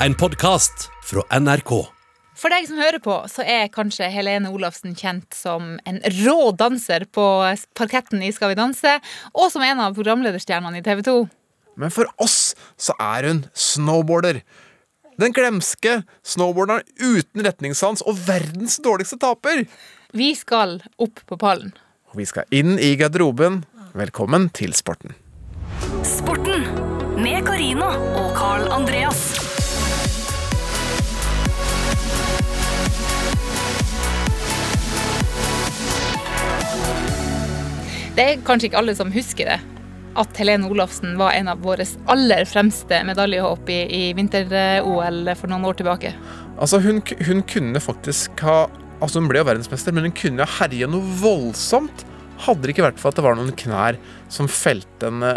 En podkast fra NRK. For deg som hører på, så er kanskje Helene Olafsen kjent som en rå danser på parketten i Skal vi danse, og som en av programlederstjernene i TV 2. Men for oss så er hun snowboarder. Den glemske snowboarderen uten retningssans og verdens dårligste taper. Vi skal opp på pallen. Og vi skal inn i garderoben. Velkommen til sporten. Sporten med Carina og Carl Andreas. Det er kanskje ikke alle som husker det. At Helene Olafsen var en av våre aller fremste medaljehåp i, i vinter-OL for noen år tilbake. Altså, hun, hun kunne faktisk ha Altså, hun ble jo verdensmester, men hun kunne ha herja noe voldsomt. Hadde det ikke vært for at det var noen knær som felte henne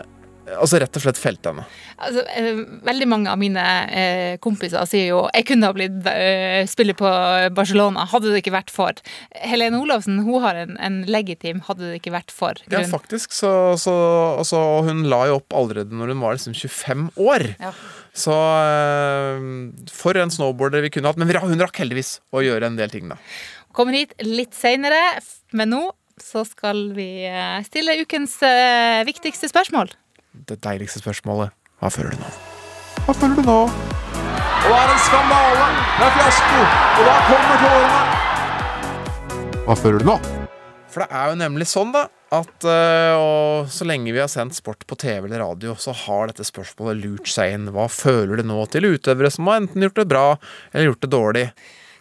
Altså rett og slett felt henne. Altså, eh, veldig mange av mine eh, kompiser sier jo jeg kunne ha blitt eh, spiller på Barcelona, hadde det ikke vært for. Helene Olafsen hun har en, en legitim 'hadde det ikke vært for'. Ja, faktisk. Så, så altså, hun la jo opp allerede når hun var liksom 25 år. Ja. Så eh, for en snowboarder vi kunne hatt. Men vi hun rakk heldigvis å gjøre en del ting, da. Kommer hit litt seinere, men nå så skal vi eh, stille ukens eh, viktigste spørsmål. Det deiligste spørsmålet Hva føler du nå? Hva føler du nå? Og det er en skandale! Det er fiasko! Og da kommer tårene! Hva føler du nå? For det er jo nemlig sånn, da, at uh, og så lenge vi har sendt sport på TV eller radio, så har dette spørsmålet lurt seg inn. Hva føler du nå til utøvere som har enten gjort det bra eller gjort det dårlig?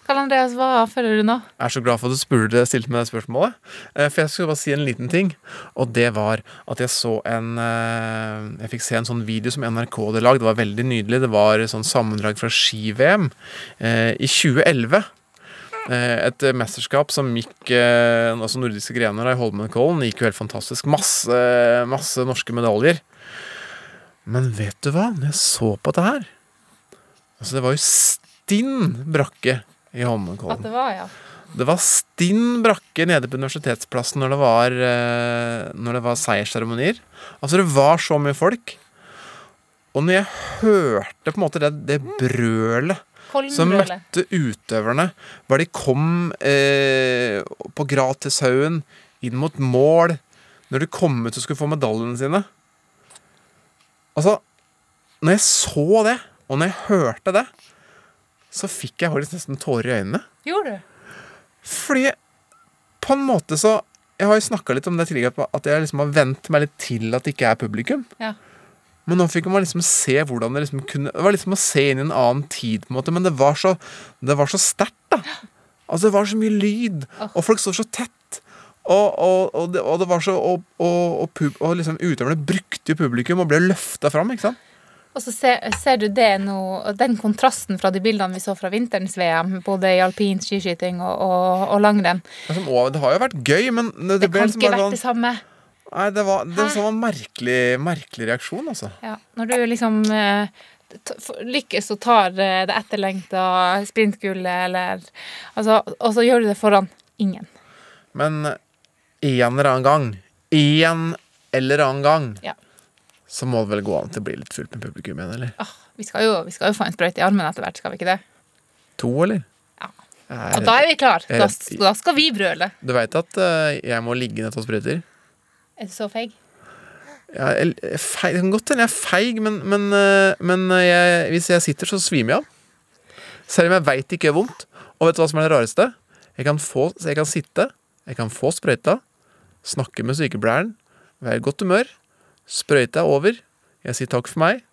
Karl Andreas, hva føler du nå? Jeg er så glad for at du spurte, stilte meg det spørsmålet. Eh, For jeg skulle bare si en liten ting. Og det var at jeg så en eh, Jeg fikk se en sånn video som NRK hadde lagd. Det var veldig nydelig. Det var sånn sammendrag fra ski-VM eh, i 2011. Eh, Et mesterskap som gikk Altså nordiske grener i Holmenkollen gikk jo helt fantastisk. Masse, masse norske medaljer. Men vet du hva? Når jeg så på dette her Altså, det var jo stinn brakke i Holmenkollen. At det var, ja. Det var stinn brakke nede på Universitetsplassen når det var, eh, når det var seiersseremonier. Altså, det var så mye folk. Og når jeg hørte på en måte det, det brølet som møtte utøverne, hvor de kom eh, på Gratishaugen, inn mot mål, når de kom ut og skulle få medaljene sine Altså, når jeg så det, og når jeg hørte det, så fikk jeg faktisk nesten tårer i øynene. Gjorde du? Fordi på en måte så Jeg har jo snakka litt om det tidligere, at jeg liksom har vent meg litt til at det ikke er publikum. Ja. Men nå fikk man liksom se hvordan det liksom kunne Det var liksom å se inn i en annen tid, på en måte, men det var så Det var så sterkt, da. Altså, det var så mye lyd, og folk står så tett. Og, og, og, det, og det var så Og, og, og, pub, og liksom utøverne brukte jo publikum og ble løfta fram, ikke sant? Og så ser, ser du det nå, den kontrasten fra de bildene vi så fra vinterens VM, både i alpint skiskyting og, og, og langrenn. Altså, det har jo vært gøy, men det, Det det kan liksom ikke vært sånn... det samme. Nei, det var, det var en merkelig, merkelig reaksjon, altså. Ja, når du liksom eh, lykkes og tar eh, det etterlengta sprintgullet, eller altså, Og så gjør du det foran ingen. Men en eller annen gang, en eller annen gang, Ja. Så må det vel gå an til å bli litt fullt med publikum igjen, eller? Ah, vi, skal jo, vi skal jo få en sprøyte i armen etter hvert, skal vi ikke det? To, eller? Ja. Og da er vi klar. Da, da skal vi brøle. Du veit at eh, jeg må ligge ned og ta sprøyter? Er du så feig? Ja, jeg, feig, det kan godt hende jeg er feig, men, men, eh, men jeg, hvis jeg sitter, så svimer jeg av. Selv om jeg veit det ikke gjør vondt. Og vet du hva som er det rareste? Jeg kan, få, jeg kan sitte, jeg kan få sprøyta, snakke med sykepleieren, være i godt humør. Sprøyta er over. Jeg sier takk for meg,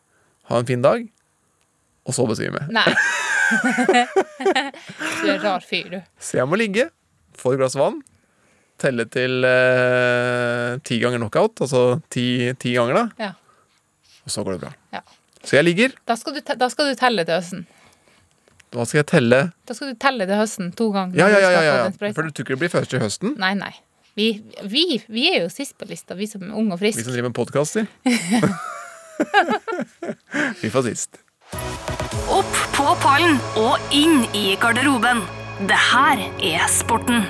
ha en fin dag, og så besvime. Nei. du er en rar fyr, du. Så jeg må ligge, få et glass vann, telle til eh, ti ganger knockout, altså ti, ti ganger, da. Ja. Og så går det bra. Ja. Så jeg ligger. Da skal, du, da skal du telle til høsten. Da skal jeg telle? Da skal du telle til høsten to ganger. Ja, ja, ja, ja, ja. For du tror ikke det blir først til høsten? Nei, nei. Vi, vi, vi er jo sist på lista, vi som er unge og Vi som driver med podkaster. Vi får sist. Opp på pallen og inn i garderoben. Det her er sporten.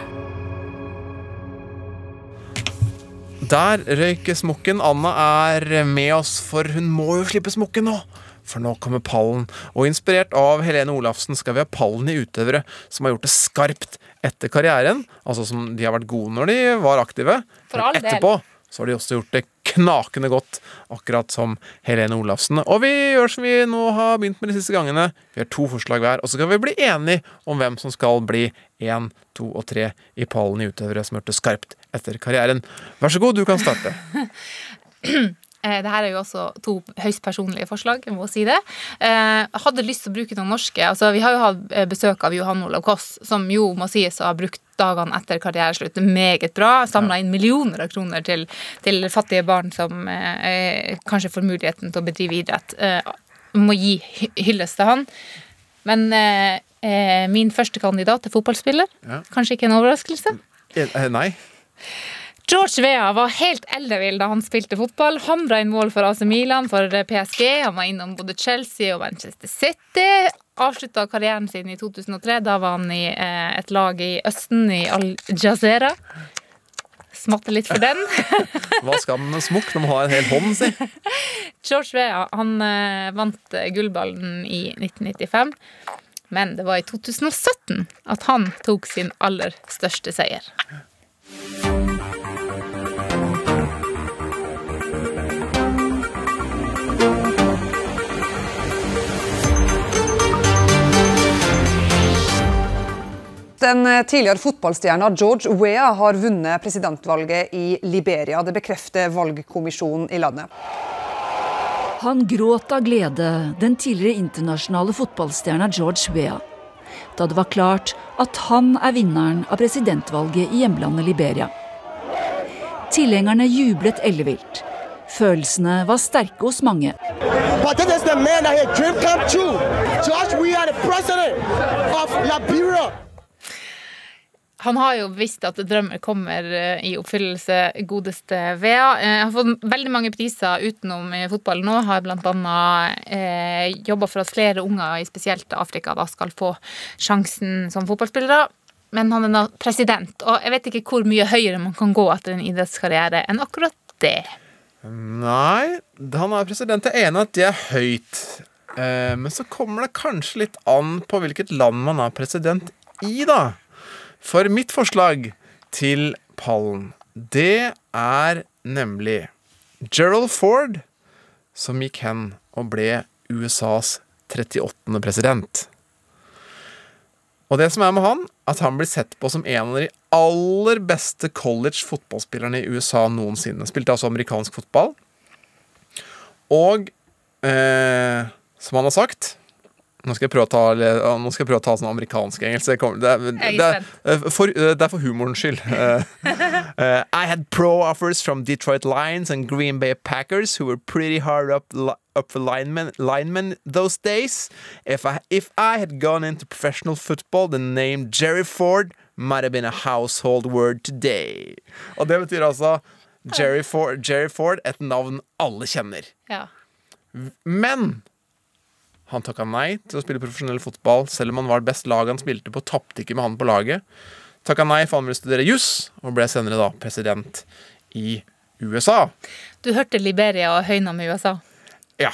Der røyk smokken. Anna er med oss, for hun må jo slippe smokken nå. For nå kommer pallen. Og inspirert av Helene Olafsen skal vi ha pallen i utøvere som har gjort det skarpt etter karrieren. Altså som de har vært gode når de var aktive. For men etterpå så har de også gjort det knakende godt, akkurat som Helene Olafsen. Og vi gjør som vi nå har begynt med de siste gangene. Vi har to forslag hver, og så skal vi bli enige om hvem som skal bli én, to og tre i pallen i utøvere som har gjort det skarpt etter karrieren. Vær så god, du kan starte. Eh, Det her er jo også to høyst personlige forslag, jeg må si det. Eh, Jeg hadde lyst til å bruke noen norske. Altså, vi har jo hatt eh, besøk av Johan Olav Koss, som jo må sies å ha brukt dagene etter karriereslutt meget bra. Samla inn millioner av kroner til, til fattige barn som eh, eh, kanskje får muligheten til å bedrive idrett. Eh, må gi hy- hyllest til han. Men eh, eh, min første kandidat er fotballspiller. Ja. Kanskje ikke en overraskelse. Eh, eh, Nei. George Vea var helt ellevill da han spilte fotball. Hamra inn mål for AC Milan, for PSG. Han var innom både Chelsea og Manchester City. Avslutta karrieren sin i 2003. Da var han i eh, et lag i Østen, i Al Jazeera. Smatte litt for den. Hva skal man med smokk når man har en hel hånd, si? George Vea han eh, vant eh, gullballen i 1995. Men det var i 2017 at han tok sin aller største seier. Den eh, tidligere fotballstjerna George Weah har vunnet presidentvalget i Liberia. Det bekrefter valgkommisjonen i landet. Han gråt av glede, den tidligere internasjonale fotballstjerna George Weah, da det var klart at han er vinneren av presidentvalget i hjemlandet Liberia. Tilhengerne jublet ellevilt. Følelsene var sterke hos mange. But Han har jo visst at drømmer kommer eh, i oppfyllelse, godeste Vea. Eh, Jeg har fått veldig mange priser utenom fotball nå. Har annet eh, jobba for at flere unger i spesielt Afrika da skal få sjansen som fotballspillere. Men han er da president, og jeg vet ikke hvor mye høyere man kan gå etter en idrettskarriere enn akkurat det. Nei, han er president. Jeg er enig at det er høyt. Eh, men så kommer det kanskje litt an på hvilket land man er president i, da. For mitt forslag til pallen, det er nemlig Gerald Ford, som gikk hen og ble USAs 38. president. Og det som er med han, at han blir sett på som en av de aller beste college fotballspillerne i USA noensinne. Spilte altså amerikansk fotball. Og eh, som han har sagt Nå skal jeg prøve å ta, nå skal jeg prøve å ta sånn amerikansk engelsk. Det, er- det, er- eh, for, eh, det er for humorens skyld. Eh, I had pro offers from Detroit Lions and Green Bay Packers who were pretty hard up, up for linemen, linemen those days. If I, if I had gone into professional football, the name Jerry Ford might have been a household word today. Og det betyr altså Jerry Ford, Jerry Ford et navn alle kjenner. Ja. Men han takka nei til å spille profesjonell fotball, selv om han var det beste laget han spilte på. Tapte ikke med han på laget. Takka nei for han ville studere juss, og ble senere da president i USA. Du hørte Liberia og høyna med USA. Ja,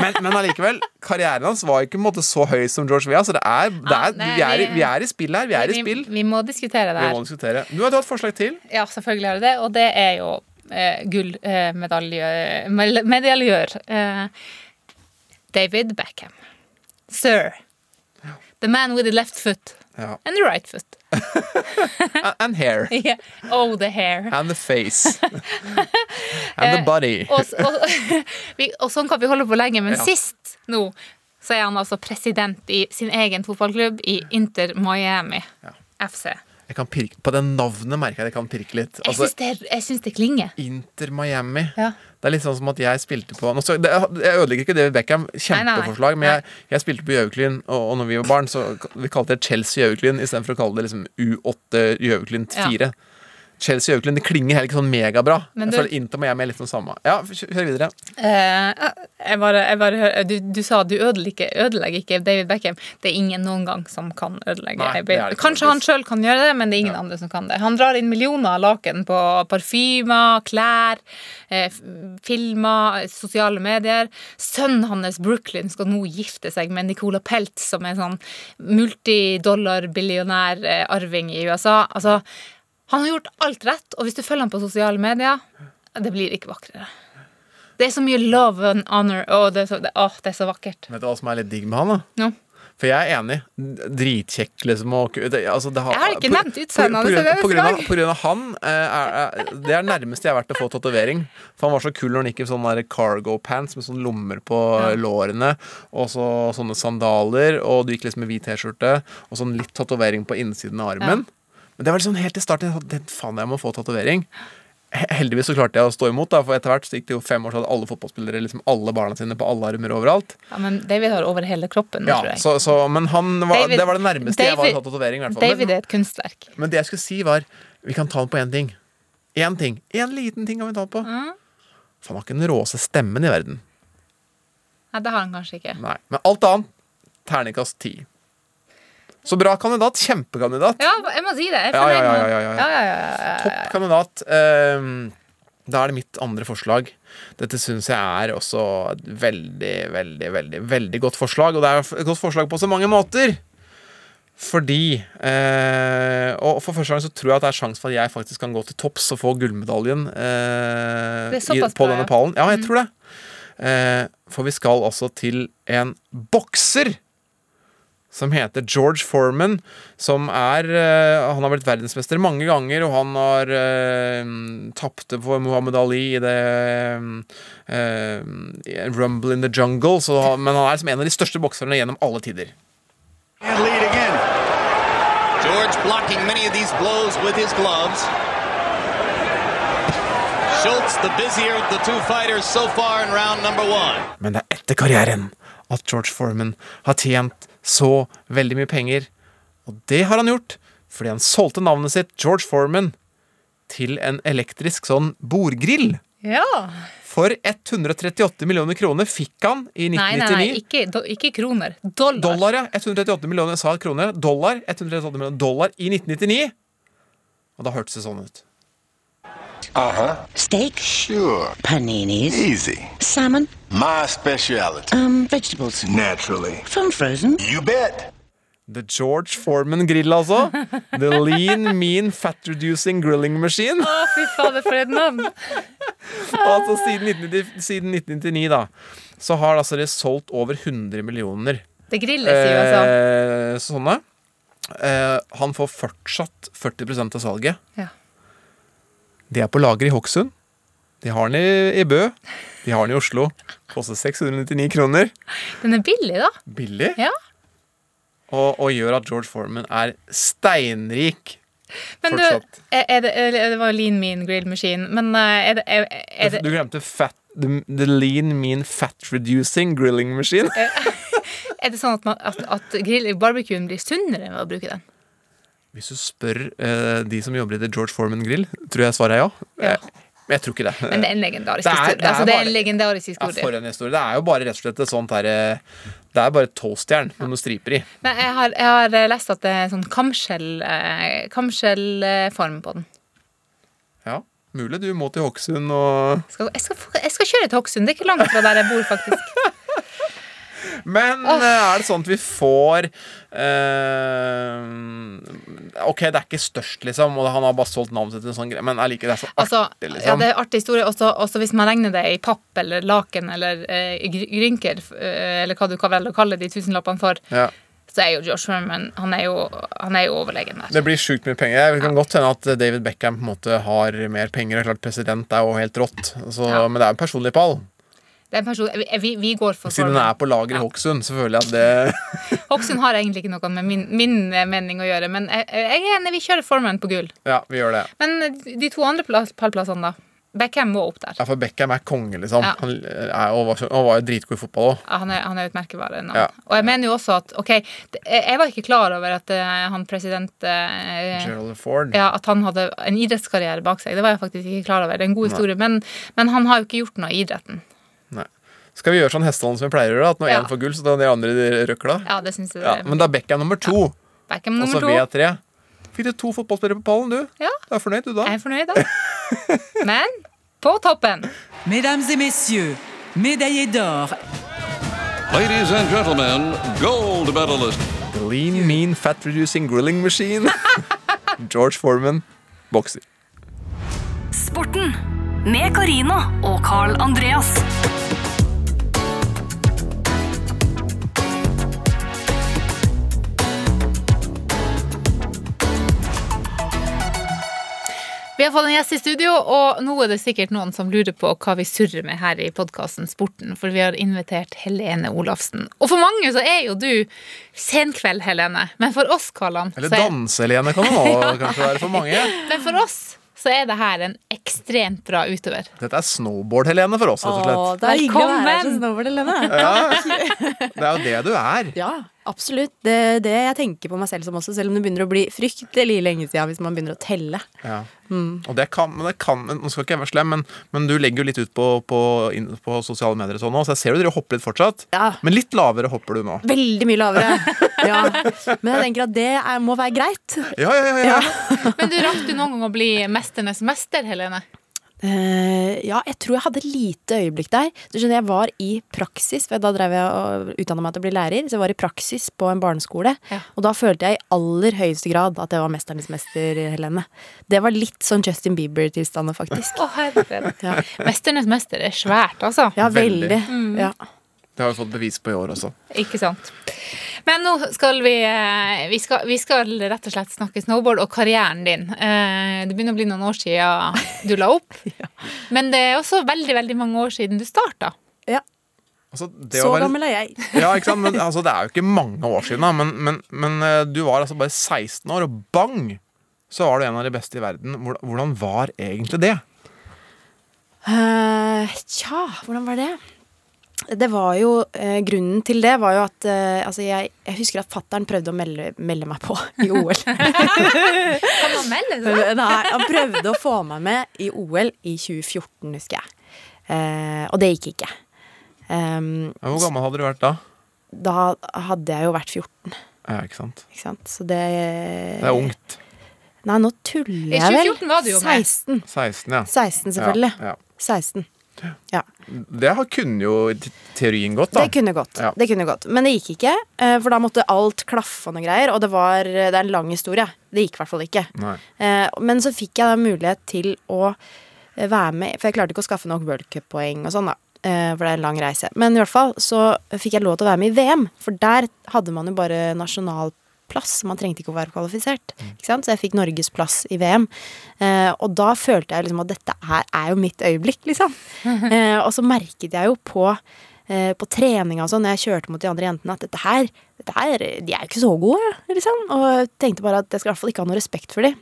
Men, men allikevel, karrieren hans var ikke måte så høy som George Vea, så det er, det Ah, er, nei, vi, er, i- vi- vi er i spill her. Vi er i spill. vi må diskutere det Vi må diskutere. Du har et forslag til. Ja, selvfølgelig har jeg det, og det er jo eh, gullmedaljør. eh, medaljør. Eh, David Beckham. Sir. The man with the left foot Ja. and the right foot. And, hair. Yeah. Oh, the hair. And the face. and the body. Og, og, og sånn kan vi holde på lenge, men Ja. sist nå så er han altså president i sin egen fotballklubb i Inter Miami FC. Jeg kan pirke, på det navnet merker jeg at jeg kan pirke litt. Altså, syns det, jeg syns det klinger. Inter Miami. Ja. Det er litt sånn som at jeg spilte på skal, det, Jeg ødelegger ikke David Beckham, Nei, nei, nei. kjempeforslag, men jeg, jeg spilte på Gjøviklyn, og, og når vi var barn, så vi kalte det Chelsea Gjøviklyn istedenfor å kalle det liksom U8 Gjøviklyn Ja. 4. Chelsea og Auckland det. Klinger heller ikke sånn megabra. Men Jeg du- føler Inter Miami er litt sånn samme. Ja, kjør videre. Eh, jeg bare, jeg bare du, du sa du ødelegger, ødelegger ikke David Beckham. Det er ingen noen gang som kan ødelegge Nei, Kanskje han sjøl kan gjøre det, men det er ingen andre som kan det. Han drar inn millioner av laken på parfymer, klær, eh, filmer, sosiale medier. Sønnen hans, Brooklyn, skal nå gifte seg med Nicola Pelt, som er sånn multidollar-billionær-arving i USA. Altså, han har gjort alt rett, og hvis du følger ham på sosiale medier, det blir ikke vakrere. Det er så mye love and honor, og det er så, det, åh, det er så vakkert. Vet du hva som er litt digg med han, da? Ja. For jeg er enig. Dritkjekk, liksom. Og, det, altså, det har, Jeg har ikke på- nevnt utseendet på- på hans På av, på grunn av han eh, er, er, Det er nærmeste jeg har vært å få tatovering. For han var så kul når han gikk i sånne cargo pants med sånne lommer på lårene, og så sånne sandaler, og du gikk liksom med hvit T-skjorte, og sånn litt tatovering på innsiden av armen. Men det var liksom helt i starten. jeg tenkte, Faen, jeg må få tatovering. Heldigvis så klarte jeg å stå imot, da, for etter hvert så gikk det jo fem år, så hadde alle fotballspillere liksom alle barna sine på alle armer overalt. Ja, men David har over hele kroppen Ja, tror jeg. så, så, men han var, David- det var det nærmeste jeg var David- tatovering. David Men, er et kunstverk. men det jeg skulle si, var Vi kan ta den på én ting. Én ting. Én liten ting kan vi ta den på. For han har ikke den råeste stemmen i verden. Nei, det har han kanskje ikke. Nei. Men alt annet terningkast ti. Så bra kandidat. Kjempekandidat. Ja, jeg må si det. Jeg er Ja, fornøyd ja, ja, ja, ja. Topp kandidat. Ehm, da er det mitt andre forslag. Dette syns jeg er også et veldig, veldig, veldig veldig godt forslag. Og det er et godt forslag på så mange måter. Fordi eh, Og for første gang så tror jeg at det er sjanse for at jeg faktisk kan gå til topps og få gullmedaljen eh, i, på denne pallen. Ja, jeg tror det. Eh, for vi skal altså til en bokser som heter George Foreman, som er eh, Han har blitt verdensmester mange ganger, og han har uh, tapte for Muhammad Ali i det uh, Rumble in the Jungle, så, men han er som en av de største bokserne gjennom alle tider. George blocking many of these blows with his gloves. Schultz, the busier of the two fighters so far in round number one. Men det er etter karrieren at George Foreman har tjent så veldig mye penger. Og det har han gjort fordi han solgte navnet sitt, George Foreman, til en elektrisk sånn bordgrill. Ja. For 138 millioner kroner fikk han i 1999. Nei, nei, nei, ikke, do, ikke kroner. Dollar. Dollar, ja. 138 millioner, jeg sa kroner. Dollar. 138 millioner dollar i 1999. Og da hørtes det sånn ut. Steak, Sure. paninis, Easy. salmon, My speciality. um, vegetables, Naturally. from frozen. You bet. The George Foreman grill, altså. The lean, mean, fat-reducing grilling machine. Å, fy fader, for et navn! altså siden, 1990, siden 1999, da, så har altså de solgt over 100 millioner Det grilles i USA. eh, sånne. Eh, han får fortsatt 40 av salget. Ja. De er på lager i Hokksund. De har den i, i Bø. De har den i Oslo. Koster 699 kroner. Den er billig, da. Billig. Ja. Og, og gjør at George Foreman er steinrik Men du, fortsatt. er er det, er- det var Lean Mean Grill Machine, men eh, er det, er, er det Du glemte fat, the, the lean, mean, fat-reducing grilling machine. Er det sånn at, man, at, at grill, barbecuen blir sunnere ved å bruke den? Hvis du spør eh, de som jobber i The George Foreman Grill, tror jeg svaret er ja. Ja. Men Jeg tror ikke det. Men det er en legendarisk Det er- historie. det er altså, det er bare- en legendarisk Ja, historie. for en historie. Det er jo bare rett og slett et sånt her eh, Det er bare toastjern med noen striper i. Men jeg har, jeg har eh, lest at det er sånn kamskjell, eh, kamskjellform på den. Ja, mulig du må til Hokksund og Skal, jeg, skal, jeg skal kjøre til Hokksund. Det er ikke langt fra der jeg bor, faktisk. Men eh, er det sånn at vi får uh, Ok, det er ikke størst, liksom, og han har bare solgt navnet sitt til en sånn greie, men allikevel, det er så Altså, artig, ja, liksom. det er artig historie. Også, også hvis man regner det i papp eller laken eller uh, grynker, uh, eller hva du kan velge å kalle de tusenlappene for, Ja. så er jo Josh Herman han er jo, han er jo overlegen der. Det blir sjukt mye penger. Det kan godt hende at David Beckham på en måte har mer penger. Det er Klart President er jo helt rått, så, Ja. men det er jo en personlig pall. Er person, vi, vi, går for Siden den er på lager i Hokksund, så føler jeg at det Hokksund har egentlig ikke noe med min, min eh, mening å gjøre, men jeg, jeg er enig, vi kjører Foreman på gull. Ja, vi gjør det. Men eh, de to andre pla- pallplassene, da? Beckham må opp der. Ja, for Beckham er konge, liksom. Ja. Han er, og, var, han var jo dritgod i fotball òg. Ja, Han er, han er et merkevare. Ja. Og jeg mener jo også at ok, jeg var ikke klar over at eh, han president eh, Gerald Ford. ja, At han hadde en idrettskarriere bak seg. Det var jeg faktisk ikke klar over. Det er en god historie, men, men han har jo ikke gjort noe i idretten. Skal vi gjøre sånn hestehold som vi pleier å gjøre? At når Ja. får gull, så tar de andre de røkla? Ja, det synes jeg Ja, men da er Beckham nummer to. Beckham Og så nummer to. V3. Fikk du to fotballspillere på pallen, du? Ja. Du er fornøyd, du, da? Jeg er fornøyd, da. Men på toppen Mesdames et messieurs, médaillés d'or. Ladies and gentlemen, gold medalist. Lean, mean, fat reducing grilling machine. George Foreman, bokser. Sporten med Carina og Carl Andreas. Vi har fått en gjest i studio, og nå er det sikkert noen som lurer på hva vi surrer med her i podkasten Sporten, for vi har invitert Helene Olafsen. Og for mange så er jo du senkveld, Helene, men for oss, Kallan Eller så er- danse-Helene kan det nå kanskje være for mange. Men for oss så er det her en ekstremt bra utøver. Dette er snowboard-Helene for oss, rett og slett. det er hyggelig å være snowboard, Helene. Ja. Det er jo det du er. Ja, absolutt. Det er det jeg tenker på meg selv som også, selv om det begynner å bli fryktelig lenge siden hvis man begynner å telle. Ja. Mm. Og det kan, men det kan Nå skal ikke jeg være slem, men, men du legger jo litt ut på, på, på sosiale medier og sånn nå, så jeg ser du dere hopper litt fortsatt. Ja. Men litt lavere hopper du nå. Veldig mye lavere. Ja. Men jeg tenker at det er, må være greit. Ja, ja, ja. ja. Men du rakk du noen gang å bli mesternes mester, Helene? Eh, ja, jeg tror jeg hadde et lite øyeblikk der. Du skjønner, Jeg var i praksis, for da drev jeg og utdanna meg til å bli lærer. Så jeg var i praksis på en barneskole, Ja. og da følte jeg i aller høyeste grad at jeg var mesternes mester, Helene. Det var litt sånn Justin Bieber-tilstander, faktisk. Å, herregud. Ja. Mesternes mester er svært, altså. Ja, Veldig. veldig. Mm. Ja. Det har vi fått bevis på i år også. Ikke sant. Men nå skal vi eh, vi skal, vi skal rett og slett snakke snowboard og karrieren din. Eh, Det begynner å bli noen år siden du la opp. Men det er også veldig veldig mange år siden du starta. ja. Altså, det Så være- gammel er jeg. Ja, ikke sant? Men, altså, det er jo ikke mange år siden, da. Men, men, men eh, du var altså bare 16 år, og bang! Så var du en av de beste i verden. Hvordan var egentlig det? Uh, Tja, hvordan var det? Det var jo, eh, Grunnen til det var jo at eh, altså jeg, jeg husker at fattern prøvde å melde, melde meg på i OL. Kan man melde seg? Nei, han prøvde å få meg med i OL i 2014, husker jeg. Eh, og det gikk ikke. Um, Hvor gammel hadde du vært da? da hadde jeg jo vært 14, Ja, ikke sant? ikke sant. Så det Det er ungt. Nei, nå tuller jeg vel. I 2014 var du jo med. 16. 16, ja. 16, selvfølgelig. Ja, ja. 16. Ja. Det kunne jo teorien gått, da. Det kunne gått. Ja. Det kunne gått. Men det gikk ikke, eh, for da måtte alt klaffe og noe greier. Og det var Det er en lang historie. Det gikk i hvert fall ikke. Nei. Eh, Men så fikk jeg da mulighet til å eh, være med For jeg klarte ikke å skaffe nok World Cup-poeng og sånn, da. eh, For det er en lang reise. Men i hvert fall så fikk jeg lov til å være med i VM. For der hadde man jo bare nasjonalplass. Man trengte ikke å være kvalifisert. Ikke sant? Så jeg fikk Norges plass i VM. Eh, og da følte jeg liksom at dette her er jo mitt øyeblikk, liksom. Eh, og så merket jeg jo på eh, på treninga og sånn, når jeg kjørte mot de andre jentene, at dette her, dette her De er jo ikke så gode, liksom. Og jeg tenkte bare at jeg skal i hvert fall ikke ha noe respekt for dem.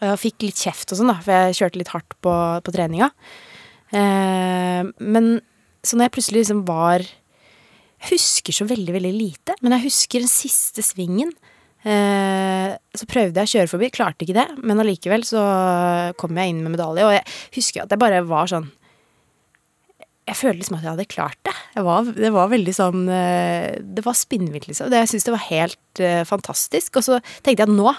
Og jeg fikk litt kjeft og sånn, da, for jeg kjørte litt hardt på, på treninga. Eh, men så når jeg plutselig liksom var husker så veldig, veldig lite, men jeg husker den siste svingen. Eh, så prøvde jeg å kjøre forbi, klarte ikke det, men allikevel så kom jeg inn med medalje. Og jeg husker at jeg bare var sånn Jeg følte liksom at jeg hadde klart det. Var, det var veldig sånn eh, Det var spinnvilt, liksom. Det, jeg syntes det var helt uh, fantastisk. Og så tenkte jeg at nå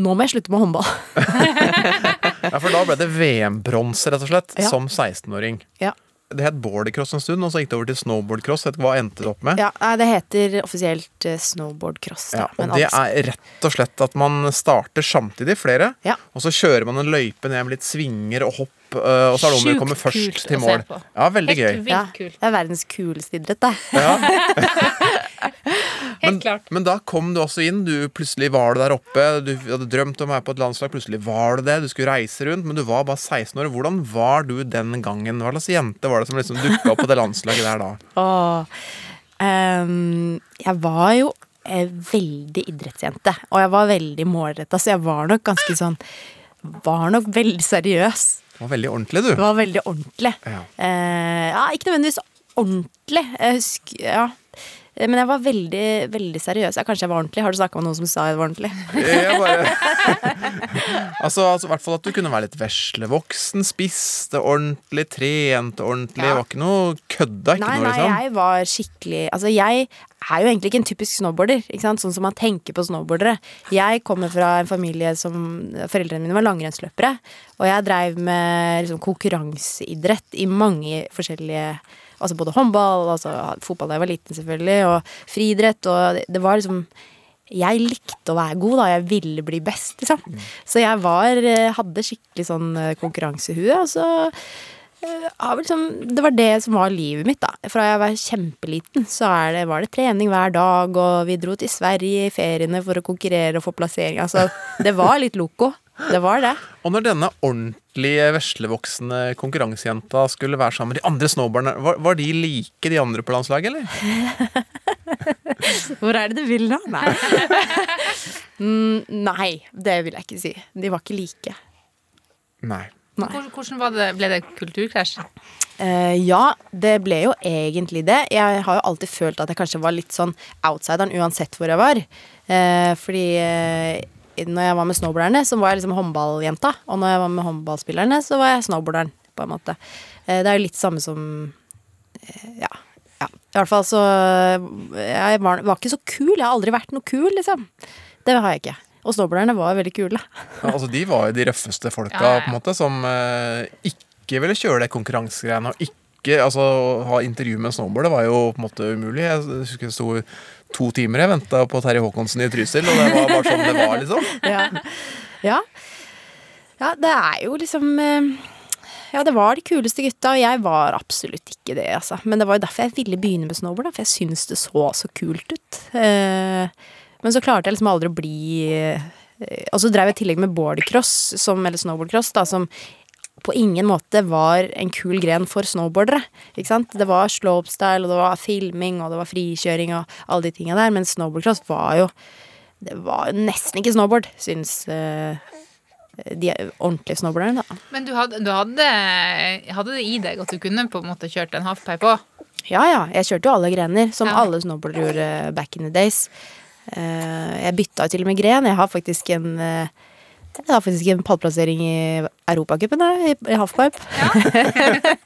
nå må jeg slutte med håndball. Ja, for da ble det VM-bronse, rett og slett, Ja. som 16-åring. Ja. Det het bordercross en stund, og så gikk det over til snowboardcross. Hva endte det opp med? Ja, det heter offisielt eh, snowboardcross. Ja, men og det er rett og slett at man starter samtidig, flere. Ja. Og så kjører man en løype ned med litt svinger og hopp, øh, og så er det om å Sjukt komme først kult til å se mål. på. Ja, veldig Helt gøy. Ja. Det er verdens kuleste idrett, det. Men, men da kom du også inn. Du Plutselig var du der oppe. Du hadde drømt om å være på et landslag. Plutselig var du det. Du skulle reise rundt, men du var bare 16 år. Hvordan var du den gangen? Hva slags jente var det som liksom dukka opp på det landslaget der da? Åh, um, jeg var jo veldig idrettsjente, og jeg var veldig målretta, så jeg var nok ganske sånn Var nok veldig seriøs Det var veldig ordentlig, du. Det var veldig ordentlig. Ja. Eh, ja, ikke nødvendigvis ordentlig. Jeg husker, ja. Eh, Men jeg var veldig, veldig seriøs. Ja, kanskje jeg var ordentlig. Har du snakka med noen som sa jeg var ordentlig? Jeg bare altså, altså, i hvert fall at du kunne være litt veslevoksen. Spiste ordentlig, trente ordentlig. Ja. Var ikke noe kødda ikke Nei, noe, nei, liksom. jeg var skikkelig Altså, jeg er jo egentlig ikke en typisk snowboarder, ikke sant? sånn som man tenker på snowboardere. Jeg kommer fra en familie som Foreldrene mine var langrennsløpere, og jeg dreiv med liksom, konkurranseidrett i mange forskjellige Altså både håndball, altså fotball da jeg var liten, selvfølgelig, og friidrett, og det, var liksom jeg likte å være god, da. Jeg ville bli best, liksom. Så jeg var eh, Hadde skikkelig sånn eh, konkurransehue, og så liksom, det var det som var livet mitt, da. Fra jeg var kjempeliten, så det, var det trening hver dag, og vi dro til Sverige i feriene for å konkurrere og få plassering. Altså, det var litt loco. Det var det. Og når denne ordentlige, veslevoksne konkurransejenta skulle være sammen med de andre snowboarderne, var, var de like de andre på landslaget, eller? Hvor er det du vil da? Nei. Mm, nei, det vil jeg ikke si. De var ikke like. Nei. Hvordan hvordan var det, ble det kulturkrasj? Uh, ja, det ble jo egentlig det. Jeg har jo alltid følt at jeg kanskje var litt sånn outsideren uansett hvor jeg var. Uh, fordi eh, når jeg var med snowboarderne, så var jeg liksom håndballjenta. Og når jeg var med håndballspillerne, så var jeg snowboarderen, på en måte. Eh, det er jo litt samme som eh, Ja. ja. I hvert fall så Jeg var, var ikke så kul. Jeg har aldri vært noe kul, liksom. Det har jeg ikke. Og snowboarderne var veldig kule. Ja, altså, de var jo de røffeste folka, Ja, ja, ja. på en måte, som eh, ikke ville kjøre det konkurransegreiene. Og ikke altså, ha intervju med en snowboarder var jo på en måte umulig. Jeg husker det sto to timer jeg venta på Terje Håkonsen i Trysil, og det var bare sånn det var, liksom. ja. ja. Ja, det er jo liksom eh, Ja, det var de kuleste gutta, og jeg var absolutt ikke det, altså. Men det var jo derfor jeg ville begynne med snowboard, da, for jeg syntes det så så kult ut. Eh, men så klarte jeg liksom aldri å bli eh, Og så drev jeg i tillegg med boardcross, eller snowboardcross, da, som på ingen måte var en kul gren for snowboardere. Ikke sant? Det var slopestyle, og det var filming, og det var frikjøring og alle de tinga der, men snowboardcross var jo Det var nesten ikke snowboard, syns uh, de ordentlige snowboarderne, da. Men du hadde, du hadde, hadde det i deg at du kunne på en måte kjørt en halfpipe òg? Ja ja, jeg kjørte jo alle grener, som alle snowboardere gjorde back in the days. Uh, jeg bytta jo til og med gren. Jeg har faktisk en eh, jeg har faktisk en pallplassering i Europacupen, i, i halfpipe.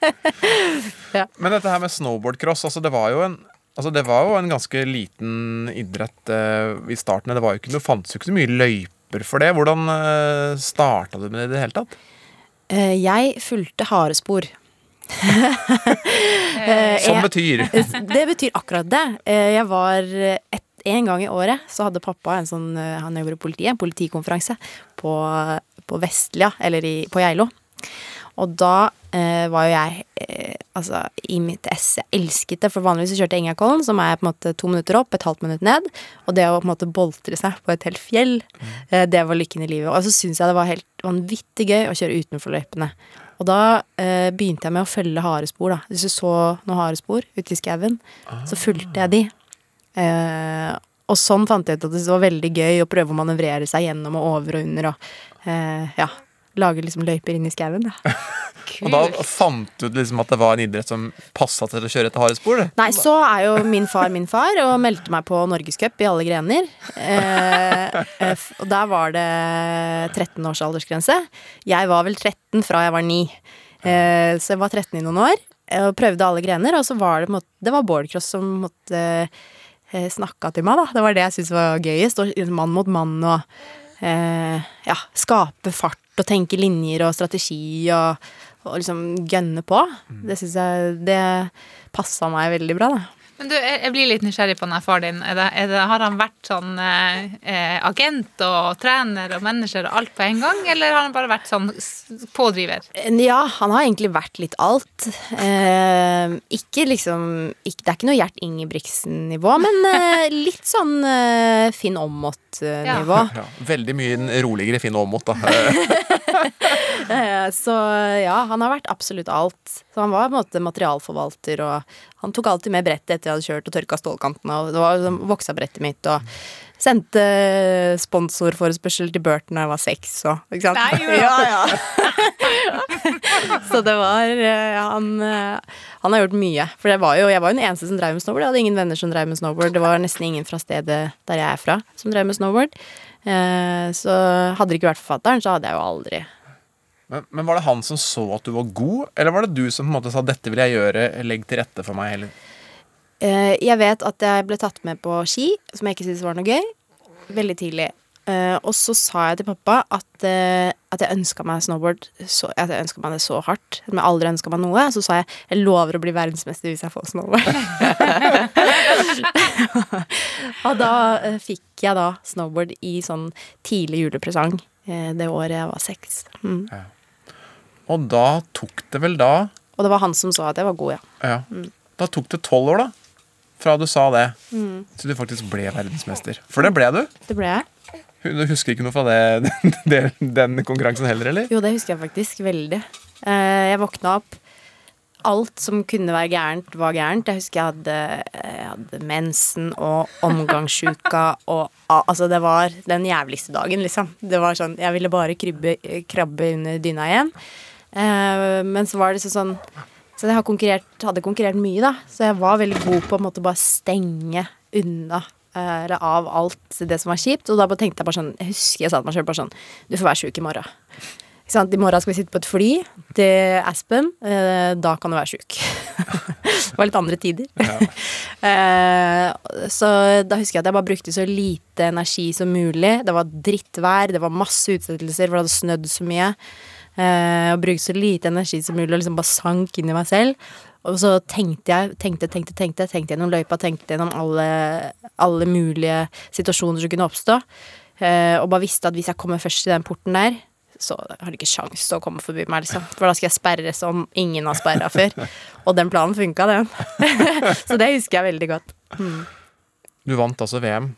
Men dette her med snowboardcross, altså det var jo en Altså Det var jo en ganske liten idrett eh, i starten. Det var jo ikke noe, fantes jo ikke så mye løyper for det. Hvordan eh, starta du med det i det hele tatt? Eh, jeg fulgte harespor. Eh, Som betyr? Det betyr akkurat det. Eh, Jeg var et, en gang i året så hadde pappa en sånn eh, Han jobber i politiet, en politikonferanse på, på Vestlia, eller i, på Geilo. Og da eh, var jo jeg eh, altså i mitt ess. Jeg elsket det, for vanligvis så kjørte jeg Engakollen, som er på en måte to minutter opp, et halvt minutt ned. Og det å på en måte boltre seg på et helt fjell, eh, det var lykken i livet. Og så syns jeg det var helt vanvittig gøy å kjøre utenfor løypene. Og da eh, begynte jeg med å følge harespor, da. Hvis du så noen harespor ute i skauen, så fulgte jeg de. Eh, og sånn fant jeg ut at det var veldig gøy å prøve å manøvrere seg gjennom og over og under og eh, ja, lage liksom løyper inn i skauen. Og da fant du ut liksom at det var en idrett som passa til å kjøre etter harde spor? Nei, så er jo min far min far, og meldte meg på Norgescup i alle grener. Eh, eh, og der var det 13 års aldersgrense. Jeg var vel 13 fra jeg var 9. Eh, så jeg var 13 i noen år, og prøvde alle grener. Og så var det på en måte Det var boardcross som måtte eh, snakka til meg, da. Det var det jeg syntes var gøyest. Og mann mot mann og eh, ja, skape fart og tenke linjer og strategi og, og liksom gønne på. Det syns jeg Det passa meg veldig bra, da. Men du, jeg blir litt nysgjerrig på denne far din. Er det, er det, har han vært sånn eh, eh, agent og trener og manager og alt på en gang, eller har han bare vært sånn pådriver? Ja, han har egentlig vært litt alt. Eh, ikke liksom ikke, Det er ikke noe Gjert Ingebrigtsen-nivå, men eh, litt sånn eh, Finn Aamodt-nivå. Ja, veldig mye roligere Finn Aamodt, da. Eh, Så ja, han har vært absolutt alt. Så han var på en måte materialforvalter, og han tok alltid med brettet etter jeg hadde kjørt og tørka stålkantene, og det var voksa brettet mitt, og sendte sponsorforespørsel til Burton da jeg var seks, og ikke sant. Nei, ja, ja. Så det var eh, han, eh, han har gjort mye. For det var jo, jeg var jo den eneste som drev med snowboard. Jeg hadde ingen venner som drev med snowboard. Det var nesten ingen fra stedet der jeg er fra, som drev med snowboard. Eh, så hadde det ikke vært forfatteren, så hadde jeg jo aldri Men, men var det han som så at du var god, eller var det du som på en måte sa 'dette vil jeg gjøre, legg til rette for meg'? Eller? Eh, Jeg vet at jeg ble tatt med på ski, som jeg ikke syntes var noe gøy, veldig tidlig. Eh, og så sa jeg til pappa at, uh, at jeg ønska meg snowboard så, At jeg ønska meg det så hardt. Men jeg aldri ønska meg noe. Så sa jeg jeg lover å bli verdensmester hvis jeg får snowboard. og da uh, fikk jeg da snowboard i sånn tidlig julepresang det året jeg var seks. Mm. Og da tok det vel da Og det var han som sa at jeg var god, ja. Ja. Mm. Da tok det tolv år, da. Fra du sa det, Mm. til du faktisk ble verdensmester. For det ble du. Det ble jeg. Du husker ikke noe fra det, den, den konkurransen heller, eller? Jo, det husker jeg faktisk veldig. Eh, jeg våkna opp. Alt som kunne være gærent, var gærent. Jeg husker jeg hadde, jeg hadde mensen og omgangssjuka og Altså, det var den jævligste dagen, liksom. Det var sånn Jeg ville bare krybbe, krabbe under dyna igjen. Eh, men så var det sånn Så jeg konkurrert, hadde konkurrert mye, da. Så jeg var veldig god på å måtte bare stenge unna eh, eller av alt det som var kjipt. Og da tenkte jeg bare sånn Jeg husker jeg sa til meg sjøl bare sånn Du får være sjuk i morgen. I morgen skal vi sitte på et fly til Aspen. Eh, da kan du være sjuk. det var litt andre tider. eh, så da husker jeg at jeg bare brukte så lite energi som mulig. Det var drittvær, det var masse utsettelser, for det hadde snødd så mye. Eh, og brukte så lite energi som mulig og liksom bare sank inn i meg selv. Og så tenkte jeg, tenkte, tenkte, tenkte, tenkte gjennom løypa, tenkte gjennom alle, alle mulige situasjoner som kunne oppstå. Eh, og bare visste at hvis jeg kommer først til den porten der, så har de ikke sjans til å komme forbi meg, liksom. For da skal jeg sperre som ingen har sperra før. Og den planen funka, den. så det husker jeg veldig godt. Mm. Du vant altså VM,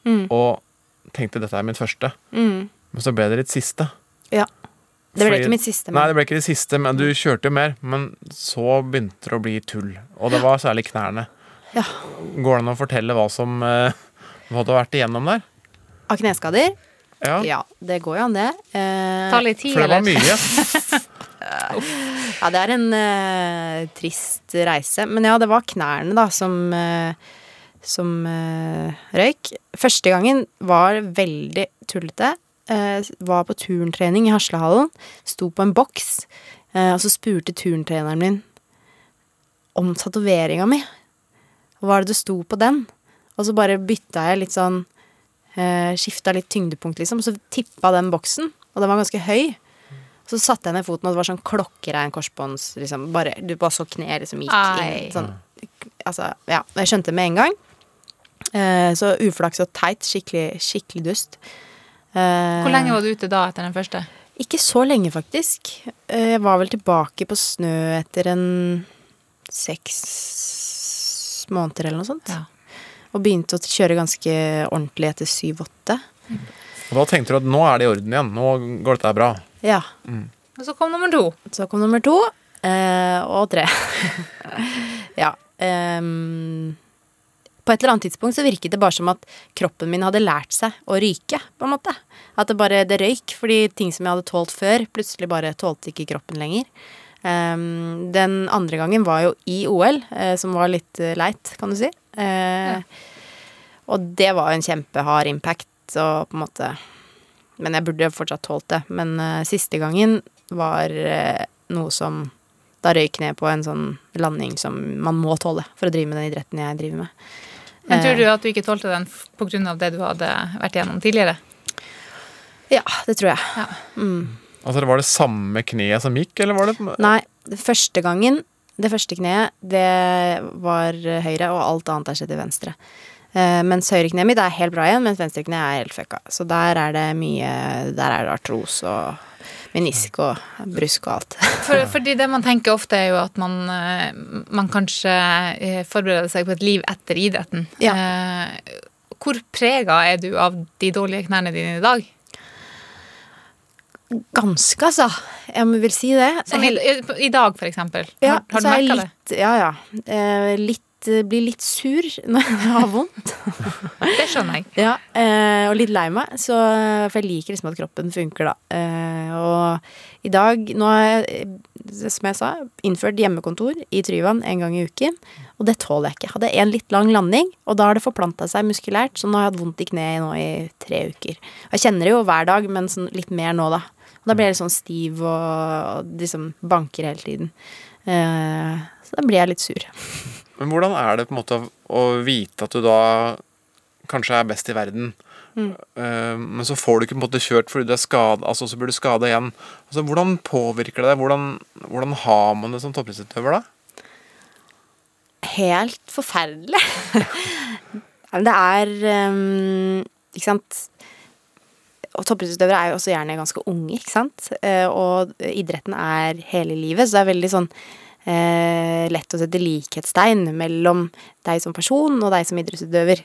Mm. og tenkte dette er mitt første. Mm. Men så ble det ditt siste. Ja. Det ble Fordi- ikke mitt siste. Nei, det ble ikke det siste, men du kjørte jo mer. Men så begynte det å bli tull. Og det var særlig knærne. Ja. Går det an å fortelle hva som eh, Hva du har vært igjennom der? Av kneskader? Ja. det går jo an, det. Eh, Ta litt tid, For det var mye. Ja, det er en eh, trist reise. Men ja, det var knærne, da, som eh, som eh, røyk. Første gangen var veldig tullete. Eh, var på turntrening i Haslehallen. Sto på en boks, eh, og så spurte turntreneren min om tatoveringa mi. Hva er det det sto på den? Og så bare bytta jeg litt sånn eh, Skifta litt tyngdepunkt, liksom. Og så tippa den boksen, og den var ganske høy. Så satte jeg ned foten, og det var sånn klokkerein korsbånds liksom, bare, Du bare så kneet liksom gikk Ai. inn. Sånn, altså, ja. Jeg skjønte med en gang. Eh, så uflaks og teit. Skikkelig, skikkelig dust. Eh, Hvor lenge var du ute da etter den første? Ikke så lenge, faktisk. Eh, Jeg var vel tilbake på snø etter en seks måneder eller noe sånt. Og begynte å kjøre ganske ordentlig etter syv-åtte. Og da tenkte du at nå er det i orden igjen. Nå går dette bra. Ja. Og så kom nummer to. Så kom nummer to. Eh, og tre. ja. ehm, på et eller annet tidspunkt så virket det bare som at kroppen min hadde lært seg å ryke, på en måte. At det bare det røyk, fordi ting som jeg hadde tålt før, plutselig bare tålte ikke kroppen lenger. Um, den andre gangen var jo i OL, eh, som var litt eh, leit, kan du si. Eh, Og det var jo en kjempehard impact, og på en måte Men jeg burde fortsatt tålt det. Men eh, siste gangen var eh, noe som da røyk ned på en sånn landing som man må tåle for å drive med den idretten jeg driver med. Men tror Eh, du at du ikke tålte den pga. på grunn av det du hadde vært igjennom tidligere? Ja, det tror jeg. Mm. Altså, Var det samme kneet som gikk, eller var det Nei, første gangen, det første kneet, det var høyre, og alt annet er skjedd i venstre. Uh, mens høyrekneet mitt er helt bra igjen, mens venstrekneet er helt fucka. Så der er det mye Der er det artros og menisk og brusk og alt. For, fordi det man tenker ofte, er jo at man, eh, man kanskje eh, forbereder seg på et liv etter idretten. Ja. Hvor prega er du av de dårlige knærne dine i dag? Ganske, altså. Jeg vil si det. Som i, i dag, for eksempel. Ja, har, har du er merka det? Ja, ja. Eh, litt, blir litt sur når jeg har vondt. Det skjønner jeg. Ja, eh, og litt lei meg, så, for jeg liker liksom at kroppen funker, da. Eh, og i dag, nå har jeg, eh, som jeg sa, innført hjemmekontor i Tryvann en gang i uken. Og det tåler jeg ikke. Hadde en litt lang landing, og da har det forplanta seg muskulært, så nå har jeg hatt vondt i kneet nå i tre uker. Jeg kjenner det jo hver dag, men sånn litt mer nå, da. Og da blir jeg litt sånn stiv og, og liksom banker hele tiden. Eh, så da blir jeg litt sur. Men hvordan er det på en måte å vite at du da kanskje er best i verden, Mm. eh, men så får du ikke på en måte kjørt fordi du er skada, altså så blir du skada igjen. Altså, hvordan påvirker det deg? Hvordan, hvordan har man det som toppidrettsutøver da? Helt forferdelig. Det er um, Ikke sant Og toppidrettsutøvere er jo også gjerne ganske unge, ikke sant. Eh, og idretten er hele livet, så det er veldig sånn lett å sette likhetstegn mellom deg som person og deg som idrettsutøver.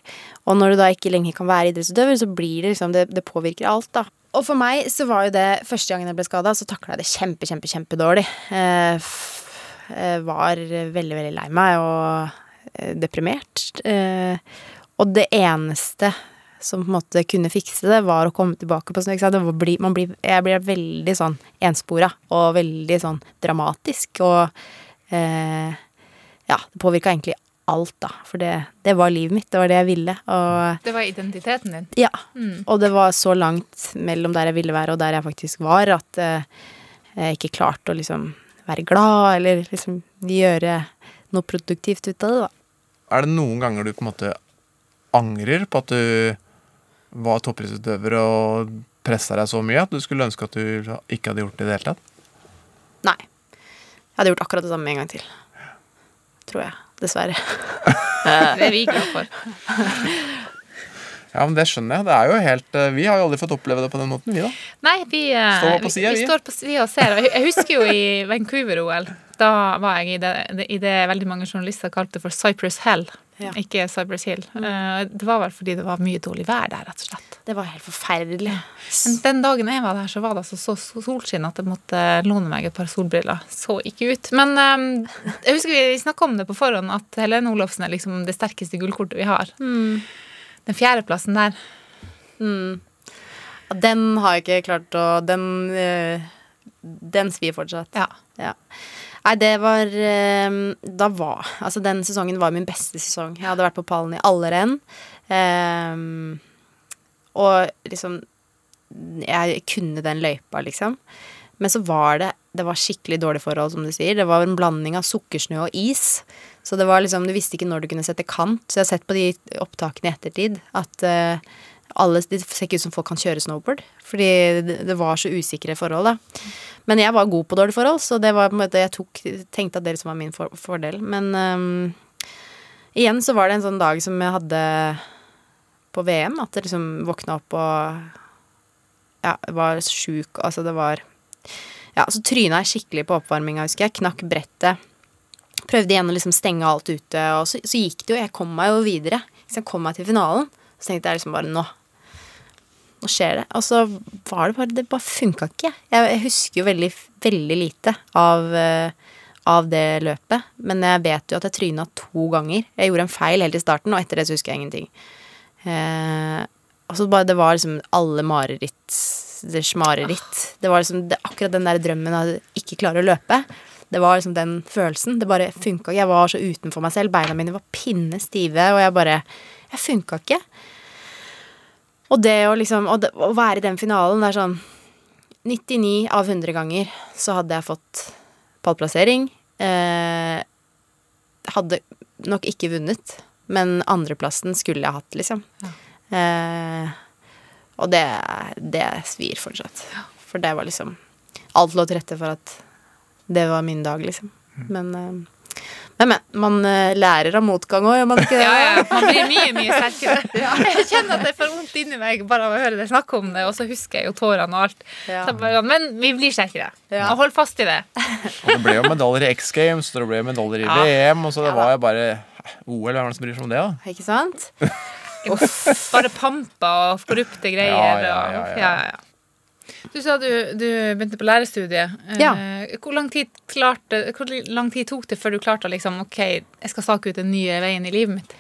Og når du da ikke lenger kan være idrettsutøver, så blir det liksom Det, det påvirker alt, da. Og for meg så var jo det første gangen jeg ble skada, så takla jeg det kjempe, kjempe, kjempedårlig. Eh, eh, var veldig, veldig lei meg og eh, deprimert. Eh, og det eneste som på en måte kunne fikse det, var å komme tilbake på bli, Jeg blir veldig sånn enspora og veldig sånn dramatisk og eh, Ja, det påvirka egentlig alt, da. For det, det var livet mitt. Det var det jeg ville. Og Det var identiteten din. ja. Mm. Og det var så langt mellom der jeg ville være og der jeg faktisk var, at eh, jeg ikke klarte å liksom være glad eller liksom gjøre noe produktivt ut av det, da. Er det noen ganger du på en måte angrer på at du var toppidrettsutøver og pressa deg så mye at du skulle ønske at du ikke hadde gjort det i det hele tatt? Nei. Jeg hadde gjort akkurat det samme en gang til. Tror jeg. Dessverre. Det er vi glad for. Ja, men det skjønner jeg. Det er jo helt eh, Vi har jo aldri fått oppleve det på den måten, vi da. Nei, vi, eh, Står på siden, vi. vi. står på sida og ser. Jeg husker jo i Vancouver-OL. Da var jeg i det, det- i det veldig mange journalister kalte for Cyprus Hell, Ja. ikke Cypress Hill. Eh, Det var vel fordi det var mye dårlig vær der, rett og slett. Det var helt forferdelig. Men den dagen jeg var der, så var det altså så solskinn at jeg måtte låne meg et par solbriller. Så ikke ut. Men eh, jeg husker vi snakka om det på forhånd, at Helene Olofsen er liksom det sterkeste gullkortet vi har. Mm. Den fjerdeplassen der. Mm. Den har jeg ikke klart å Den, eh, den svir fortsatt. Ja. Nei, det var eh, Da var Altså, den sesongen var min beste sesong. Jeg hadde vært på pallen i alle renn. Eh, og liksom Jeg kunne den løypa, liksom. Men så var det Det var skikkelig dårlige forhold, som du sier. Det var en blanding av sukkersnø og is. Så det var liksom Du visste ikke når du kunne sette kant. Så jeg har sett på de opptakene i ettertid at uh, alle det ser ikke ut som folk kan kjøre snowboard. Fordi det, var så usikre forhold, da. Men jeg var god på dårlige forhold, så det var på en måte Jeg tok, tenkte at det liksom var min for, fordel. Men um, igjen så var det en sånn dag som jeg hadde på VM, at jeg liksom våkna opp og ja, var sjuk. Altså, det var Ja, så tryna jeg skikkelig på oppvarminga, husker jeg. Knakk brettet. Prøvde igjen å liksom stenge alt ute, og så, så gikk det jo. Jeg kom meg jo videre. Så jeg kom meg til finalen. Så tenkte jeg liksom bare nå. Nå skjer det. Og så var det bare Det bare funka ikke. Jeg, jeg husker jo veldig, veldig lite av, eh, av det løpet. Men jeg vet jo at jeg tryna to ganger. Jeg gjorde en feil helt i starten, og etter det så husker jeg ingenting. Eh, og så bare Det var liksom alle mareritt det mareritt. Det var liksom det, akkurat den der drømmen av ikke klare å løpe. Det var liksom den følelsen. Det bare funka ikke. Jeg var så utenfor meg selv. Beina mine var pinne stive, og jeg bare Jeg funka ikke. Og det å liksom Å, å være i den finalen, det er sånn 99 av 100 ganger så hadde jeg fått pallplassering. Eh, hadde nok ikke vunnet, men andreplassen skulle jeg hatt, liksom. Eh, og det, det svir fortsatt. For det var liksom Alt lå til rette for at det var min dag, liksom. Men eh, men, men, man eh, lærer av motgang òg, gjør man ikke det? Ja, ja, man blir mye, mye sterkere. Jeg kjenner at det får vondt inni meg bare av å høre deg snakke om det, og så husker jeg jo tårene og alt. Ja. Så bare, men vi blir sterkere. Ja. Og hold fast i det. Og det ble jo medaljer i X Games, og det ble medaljer i VM, og så det var jo bare OL, hvem er det som bryr seg om det, da? Ikke sant? Bare pamper og korrupte greier. Ja, ja, ja, ja. ja, ja. Du sa du, du begynte på lærerstudiet. Eh, Ja. Hvor, lang tid klarte, hvor lang tid tok det før du klarte å liksom Ok, jeg skal stake ut den nye veien i livet mitt?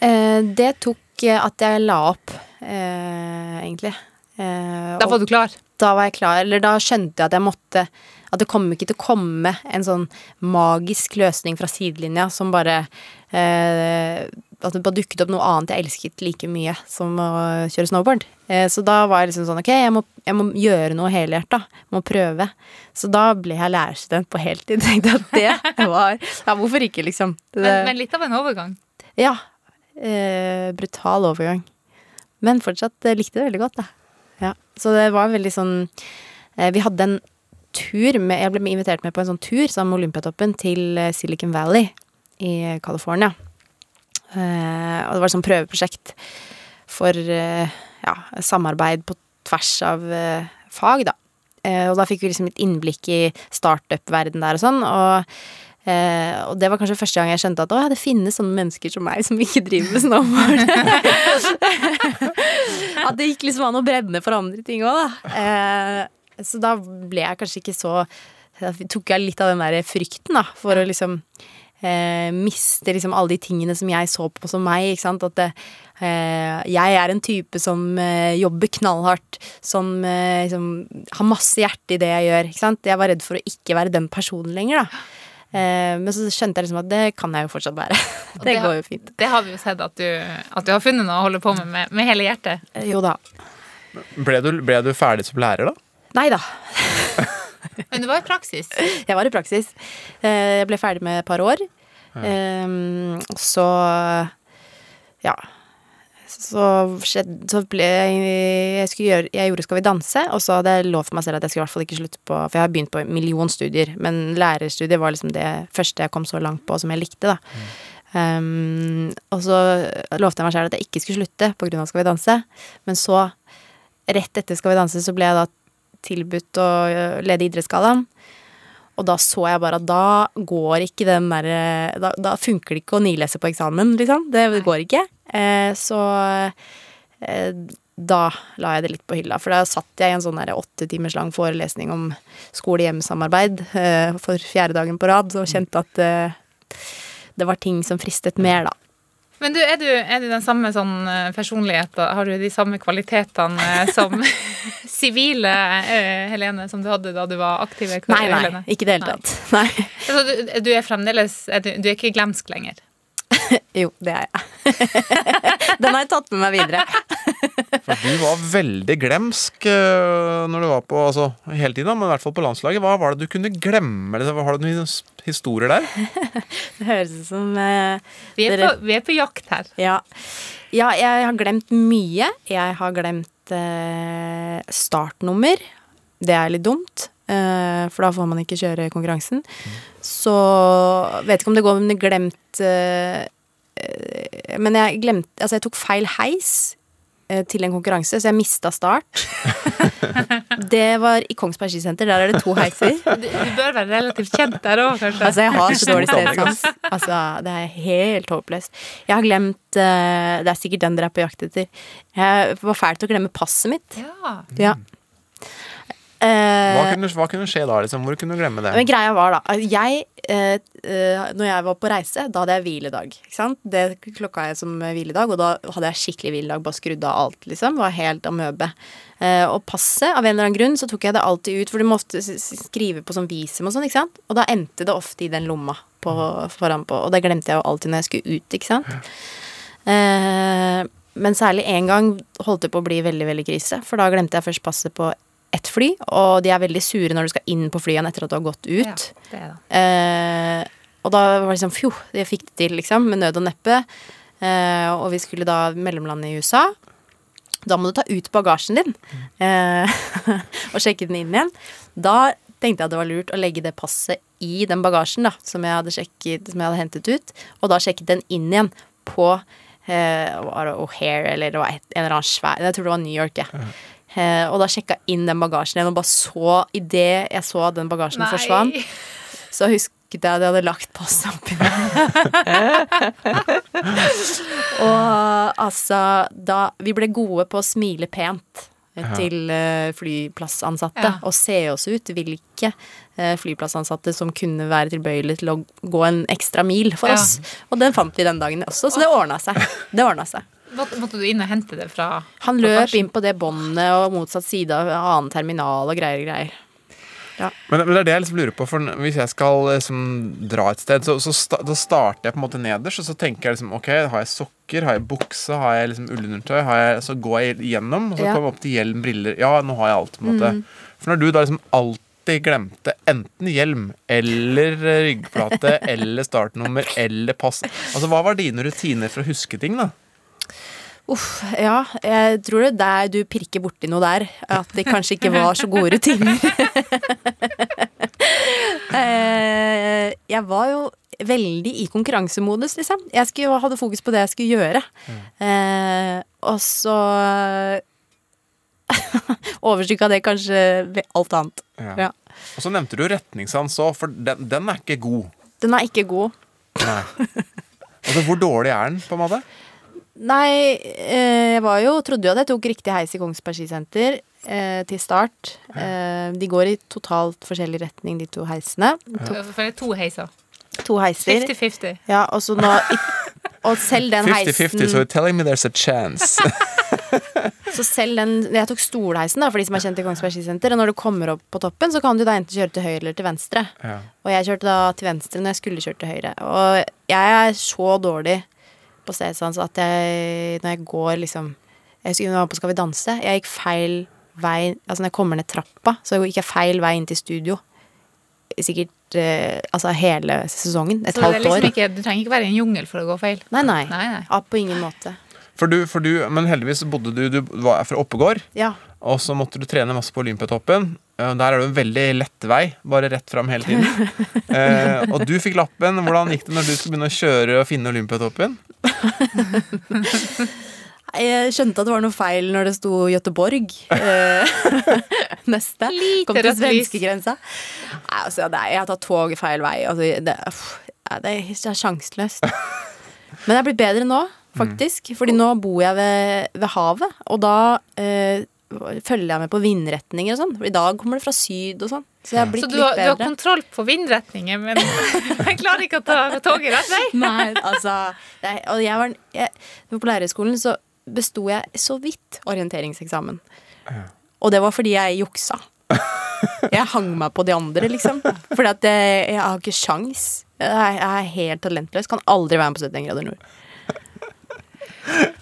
Eh, det tok eh, at jeg la opp eh, egentlig. Da var du klar? Da var jeg klar. Eller da skjønte jeg at jeg måtte At det kommer ikke til å komme en sånn magisk løsning fra sidelinja som bare eh, At det bare dukket opp noe annet jeg elsket like mye som å kjøre snowboard. Eh, så da var jeg liksom sånn Ok, jeg må, jeg må gjøre noe helhjerta. Må prøve. Så da ble jeg lærerstudent på heltid. Tenkte at det var Ja, hvorfor ikke, liksom? Det, Men, men litt av en overgang. ja. Eh, brutal overgang. Men fortsatt eh, likte det veldig godt, da. Ja. Så det var veldig sånn eh, Vi hadde en tur med Jeg ble invitert med på en sånn tur sammen med Olympiatoppen til eh, Silicon Valley i California. Eh, og det var et sånt prøveprosjekt for eh, ja, samarbeid på tvers av eh, fag, da. Eh, og da fikk vi liksom et innblikk i startup-verden der og sånn, og Eh, og det var kanskje første gang jeg skjønte at å, det finnes sånne mennesker som meg som ikke driver med snowboard. at det gikk liksom an å brenne for andre ting òg, da. Eh, så da ble jeg kanskje ikke så Da tok jeg litt av den der frykten, da, for å liksom eh, miste liksom alle de tingene som jeg så på som meg, ikke sant. At det, eh, jeg er en type som eh, jobber knallhardt, som eh, liksom har masse hjerte i det jeg gjør, ikke sant. Jeg var redd for å ikke være den personen lenger, da. Eh, men så skjønte jeg liksom at det kan jeg jo fortsatt være. det, det går jo fint. Det har vi jo sett at du, at du har funnet noe å holde på med med, med hele hjertet. Eh, Jo da. Ble du, ble du ferdig som lærer, da? Nei da. Men du var i praksis. Jeg var i praksis. Eh, Jeg ble ferdig med et par år. Ja. Så ja. Så skjedde Så ble jeg Jeg, gjøre, jeg gjorde Skal vi danse, og så hadde jeg lov for meg selv at jeg skulle i hvert fall ikke slutte på For jeg har begynt på en million studier, men lærerstudiet var liksom det første jeg kom så langt på som jeg likte, da. Um, og så lovte jeg meg selv at jeg ikke skulle slutte av Skal vi danse, men så, rett etter Skal vi danse, så ble jeg da tilbudt å øh, lede Idrettsgallaen. Og da så jeg bare at da går ikke den derre da, da funker det ikke å nilese på eksamen, liksom. Det går ikke. Eh, så eh, da la jeg det litt på hylla. For da satt jeg i en sånn åtte timers lang forelesning om skole-hjem-samarbeid eh, for fjerde dagen på rad, og kjente at eh, det var ting som fristet mer, da. Men du, er du, er du den samme sånn personligheten, har du de samme kvalitetene eh, som sivile eh, Helene som du hadde da du var aktiv? Nei, nei, Helene? ikke i det hele tatt. Nei. Altså, du, du er fremdeles du, du er ikke glemsk lenger? Jo, det er jeg. Den har jeg tatt med meg videre. For du var veldig glemsk eh, når du var på altså, hele tiden, men i hvert fall på landslaget. Hva var det du kunne glemme? Har du noen historier der? Det høres ut som eh, Vi er, dere- på, vi er på jakt her. Ja. ja, jeg har glemt mye. Jeg har glemt eh, startnummer. Det er litt dumt, eh, for da får man ikke kjøre konkurransen. Så vet ikke om det går med glemt eh, Men jeg glemte Altså, jeg tok feil heis eh, til en konkurranse, så jeg mista start. det var i Kongsberg skisenter. Der er det to heiser. Du, du bør være relativt kjent der òg, kanskje. Altså, jeg har så dårlig stedsans. Altså, det er helt håpløst. Jeg har glemt uh, Det er sikkert den dere er på jakt etter. Jeg var fæl til å glemme passet mitt. Ja. Ja. Eh, Hva kunne, hva kunne skje da? Liksom? Hvor kunne du glemme det? men greia var da jeg, eh, eh, når jeg var på reise, da hadde jeg hviledag. Det klokka jeg som hviledag, og da hadde jeg skikkelig hviledag. Bare skrudd av alt, liksom. Var helt amøbe. Eh, og passet, av en eller annen grunn, så tok jeg det alltid ut, for du må ofte s- s- skrive på sånn visum og sånn, ikke sant. Og da endte det ofte i den lomma på, foran på, og det glemte jeg jo alltid når jeg skulle ut, ikke sant. Eh, men særlig én gang holdt det på å bli veldig, veldig krise, for da glemte jeg først passet på ett fly, og de er veldig sure når du skal inn på flyene etter at du har gått ut. Ja, det er det. Eh, og da var det liksom Fjo, jeg fikk det til, liksom, med nød og neppe. Eh, og vi skulle da mellomlande i USA. Da må du ta ut bagasjen din eh, og sjekke den inn igjen. Da tenkte jeg at det var lurt å legge det passet i den bagasjen da, som jeg hadde, sjekket, som jeg hadde hentet ut, og da sjekket den inn igjen på eh, O'Hare eller det var et, en eller annen svær Jeg tror det var New York, jeg. Eh, og da sjekka jeg inn den bagasjen igjen, og bare så Idet jeg så at den bagasjen Nei. forsvant, så husket jeg at jeg hadde lagt passet oppi og altså da Vi ble gode på å smile pent eh, til eh, flyplassansatte Ja. og se oss ut. Hvilke eh, flyplassansatte som kunne være tilbøyelige til å gå en ekstra mil for Ja. oss. Og den fant vi den dagen også, så det ordna seg. Det ordna seg. Måtte, du inn og hente det fra Han løp inn på det båndet og motsatt side av annen terminal og greier og greier. Men, men det er det jeg liksom lurer på, for hvis jeg skal liksom dra et sted, så, så sta, da starter jeg på en måte nederst, og så tenker jeg liksom Ok, har jeg sokker, har jeg bukse, har jeg liksom ullundertøy, har jeg, så går jeg igjennom, og så Ja. kommer jeg opp til hjelm, briller Ja, nå har jeg alt, på en måte. Mm. For når du da liksom alltid glemte enten hjelm eller eh, ryggplate eller startnummer eller pass Altså, hva var dine rutiner for å huske ting, da? Uff, ja. Jeg tror det er der du pirker borti noe der. At det kanskje ikke var så gode rutiner. Eh, jeg var jo veldig i konkurransemodus, liksom. Jeg skulle, hadde fokus på det jeg skulle gjøre. Eh, og så overstykka det kanskje alt annet. Ja. Ja. Og så nevnte du retningssans òg, for den, den er ikke god. Den er ikke god. Altså, hvor dårlig er den, på en måte? Nei, eh, jeg var jo, trodde jo at jeg tok riktig heis i Kongsberg skisenter eh, til start. Eh, de går i totalt forskjellig retning, de to heisene. To, For det er to heiser. to heiser. 50-50. Ja, og så nå Og selv den 50-50, heisen so you're telling me there's a chance. Så selv den Jeg tok stolheisen, da, for de som er kjent i Kongsberg skisenter. Og når du kommer opp på toppen, så kan du da enten kjøre til høyre eller til venstre. ja. Og jeg kjørte da til venstre når jeg skulle kjøre til høyre. Og jeg er så dårlig på stedsans at jeg når jeg går liksom Jeg jeg var på Skal vi danse. Jeg gikk feil vei Altså når jeg kommer ned trappa, så gikk jeg feil vei inn til studio. Sikkert eh, altså hele sesongen. Et Så er halvt liksom år. ikke, du trenger ikke være i en jungel for å gå feil. Nei, nei. Nei, nei. Ja, på ingen måte. For du, for du, men heldigvis bodde du Du var fra Oppegård, Ja. og så måtte du trene masse på Olympiatoppen. Eh, Der er det en veldig lett vei, bare rett fram hele tiden. eh, og du fikk lappen. Hvordan gikk det når du skulle begynne å kjøre og finne Olympiatoppen? Jeg skjønte at det var noe feil når det sto Göteborg. Eh, neste. Kom til svenskegrensa. Altså, jeg har tatt tog feil vei. Altså, det, ja, det er sjanseløst. Men jeg er blitt bedre nå, faktisk. Fordi nå bor jeg ved, ved havet, og da eh, følger jeg med på vindretninger og sånn. I dag kommer det fra syd og sånn. Så jeg har blitt Så du har, bedre. du har kontroll på vindretninger, men jeg klarer ikke å ta toget rett vei. Nei, altså nei, Og jeg var jeg, På lærerskolen så besto jeg så vidt orienteringseksamen. Og det var fordi jeg juksa. Jeg hang meg på de andre, liksom. Fordi at jeg, jeg har ikke sjans. Jeg er, jeg er helt talentløs. Kan aldri være med på 71 grader nord.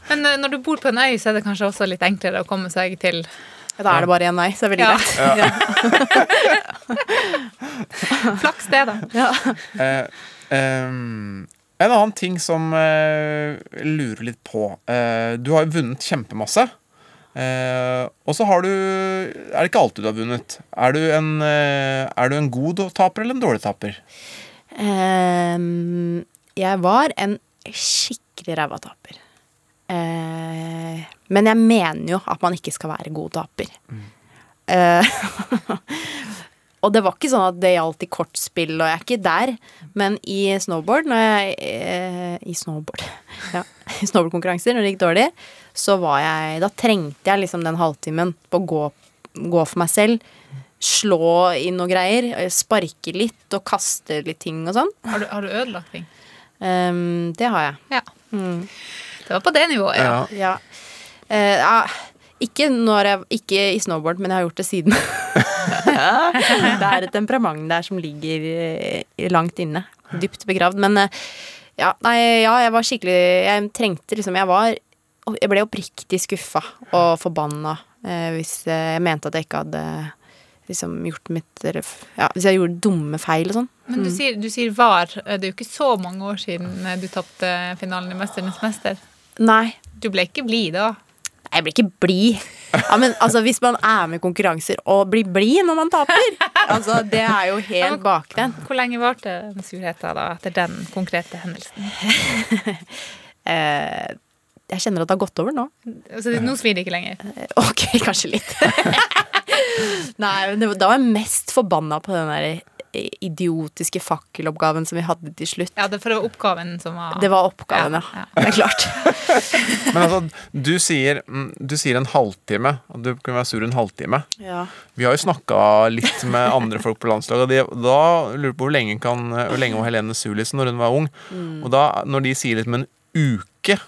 Men eh, når du bor på en øy, så er det kanskje også litt enklere å komme seg til Da er det bare én nei, så det er veldig Ja. greit. Flaks det, da. Ja. Eh, um, en annen ting som eh, lurer litt på. Eh, du har jo vunnet kjempemasse. Eh, og så har du Er det ikke alltid du har vunnet? Er du en, eh, er du en god taper eller en dårlig taper? Ehm, jeg var en skikkelig ræva taper. Men jeg mener jo at man ikke skal være god taper. Eh, og det var ikke sånn at det gjaldt i kortspill, og jeg er ikke der. Men i snowboard, når jeg uh, I snowboard Ja, i snowboardkonkurranser, når det gikk dårlig, så var jeg Da trengte jeg liksom den halvtimen på å gå, gå for meg selv. Slå inn noe greier. Sparke litt og kaste litt ting og sånn. Har du, har du ødelagt ting? Um, det har jeg. Ja. Mm. Det var på det nivået, ja. Ja. Eh, ja. Ikke, når jeg, ikke i snowboard, men jeg har gjort det siden. det er et temperament der som ligger eh, langt inne. Dypt begravd. Men eh, ja, nei, ja, jeg var skikkelig Jeg trengte liksom Jeg var Jeg ble oppriktig skuffa og forbanna eh, hvis jeg mente at jeg ikke hadde liksom gjort mitt Ja, hvis jeg gjorde dumme feil og sånn. Men du Mm. sier, du sier var. Det er jo ikke så mange år siden du tapte finalen i Mesternes mester. Nei. Du ble ikke blid da? Jeg blir ikke blid. Ja, men altså, hvis man er med i konkurranser og blir blid når man taper Altså, det er jo helt bakvendt. Hvor lenge varte den surheten da, etter den konkrete hendelsen? Eh, jeg kjenner at det har gått over nå. Altså, nå svir det ikke lenger. Ok, kanskje litt. Nei, men det, da var jeg mest forbanna på den der idiotiske fakkeloppgaven som vi hadde til slutt. Ja, det for det var oppgaven som var Det var oppgaven, ja. Det er klart. Men altså, du sier, mm, du sier en halvtime, og du kunne være sur en halvtime. Ja. Vi har jo snakka litt med andre folk på landslaget, og de, da lurer på hvor lenge, kan, hvor lenge var Helene sur liksom, når hun var ung. Mm. Og da, når de sier litt om en uke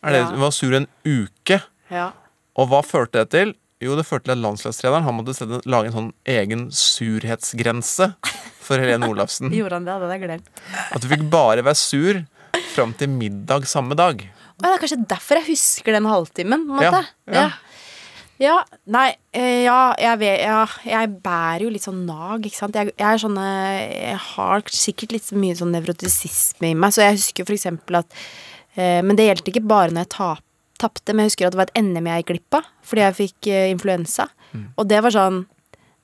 Er det, Ja. Hun var sur en uke. Ja. Og hva førte det til? Jo, det førte til at landslagstreneren han måtte sette, lage en sånn egen surhetsgrense for Helene Olafsen. Gjorde han det? Hadde jeg glemt. At du fikk bare være sur fram til middag samme dag. Å, det er kanskje derfor jeg husker den halvtimen. på en Ja, måte. ja. Ja. Ja, nei, eh, ja jeg, vet, ja, jeg bærer jo litt sånn nag, ikke sant. Jeg, jeg er sånn eh, Jeg har sikkert litt mye sånn nevrotisisme i meg, så jeg husker for eksempel at eh, Men det gjelder ikke bare når jeg tap, tapte, men jeg husker at det var et NM jeg gikk glipp av fordi jeg fikk uh, influensa. Og det var sånn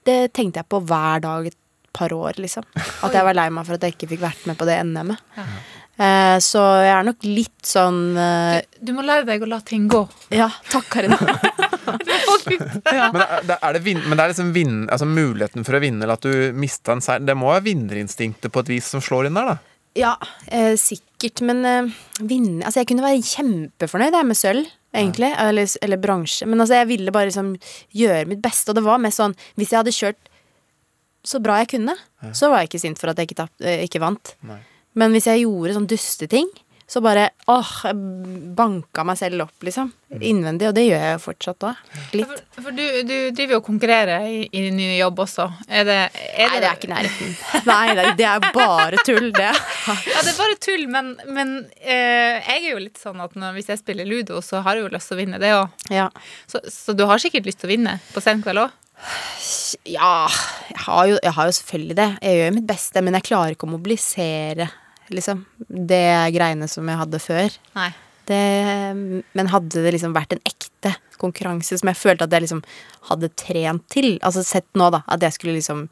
Det tenkte jeg på hver dag et par år, liksom. At jeg var lei meg for at jeg ikke fikk vært med på det NM-et. Eh, så jeg er nok litt sånn uh, Du må lære deg å la ting gå. Ja, takk, Karina. ja. Men, er, det- er det, vin, men det er liksom vin, altså muligheten for å vinne, eller at du mista en seier. Det må være vinnerinstinktet på et vis som slår inn der, da. Ja, eh, sikkert, men eh, vinne Altså, jeg kunne være kjempefornøyd med sølv, egentlig. Eller, eller bransje. Men altså, jeg ville bare liksom gjøre mitt beste, og det var mest sånn Hvis jeg hadde kjørt så bra jeg kunne, så var jeg ikke sint for at jeg ikke, tapp, eh, ikke vant. Nei. Men hvis jeg gjorde sånn dusteting, så bare åh, jeg banka meg selv opp, liksom. Innvendig. Og det gjør jeg jo fortsatt òg. Litt. For, for du, du driver jo og konkurrerer i, i din nye jobb også. Er det, er Nei, det er ikke nærheten. Nei, det, det er bare tull, det. Ja, det er bare tull, men, men eh, jeg er jo litt sånn at når, hvis jeg spiller ludo, så har jeg jo lyst til å vinne det òg. Ja. Så, så du har sikkert lyst til å vinne på senkveld òg? Ja, jeg har, jo, jeg har jo selvfølgelig det. Jeg gjør mitt beste, men jeg klarer ikke å mobilisere, liksom, det greiene som jeg hadde før. Nei. Det, men hadde det liksom vært en ekte konkurranse som jeg følte at jeg liksom hadde trent til, altså sett nå, da, at jeg skulle liksom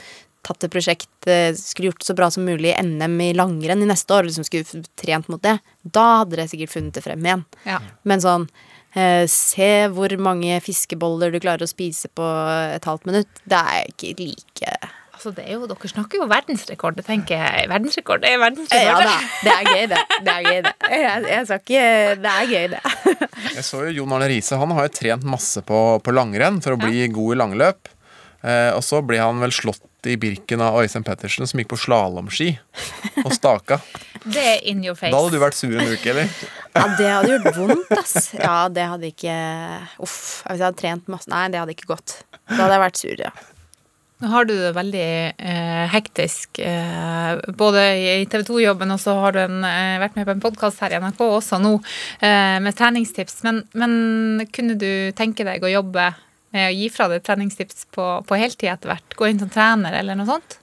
tatt et prosjekt, eh, skulle gjort det så bra som mulig i NM i langrenn i neste år, liksom skulle trent mot det, da hadde jeg sikkert funnet det frem igjen. Ja. Men sånn eh, Se hvor mange fiskeboller du klarer å spise på et halvt minutt. Det er ikke like Altså, det er jo, dere snakker jo verdensrekord. Det tenker jeg. Verdensrekord det er verdensrekord. Ja, det er, det er gøy, det. Det er gøy, det. Jeg, jeg sa ikke Det er gøy, det. Jeg så jo Jon Arne Riise. Han har jo trent masse på, på langrenn for å bli god i langløp. Eh, og så ble han vel slått i Birken av Øystein Pettersen, som gikk på slalåmski og staka. Det er in your face. Da hadde du vært sur en uke, eller? Ja, det hadde gjort vondt, ass. Ja, det hadde ikke Uff. Hvis jeg hadde trent masse Nei, det hadde ikke gått. Da hadde jeg vært sur, ja. Nå har du det veldig eh, hektisk, eh, både i TV 2-jobben og så har du en, eh, vært med på en podkast her i NRK også nå eh, med treningstips. Men, men kunne du tenke deg å jobbe med å gi fra deg treningstips på, på heltid etter hvert? Gå inn som trener eller noe sånt?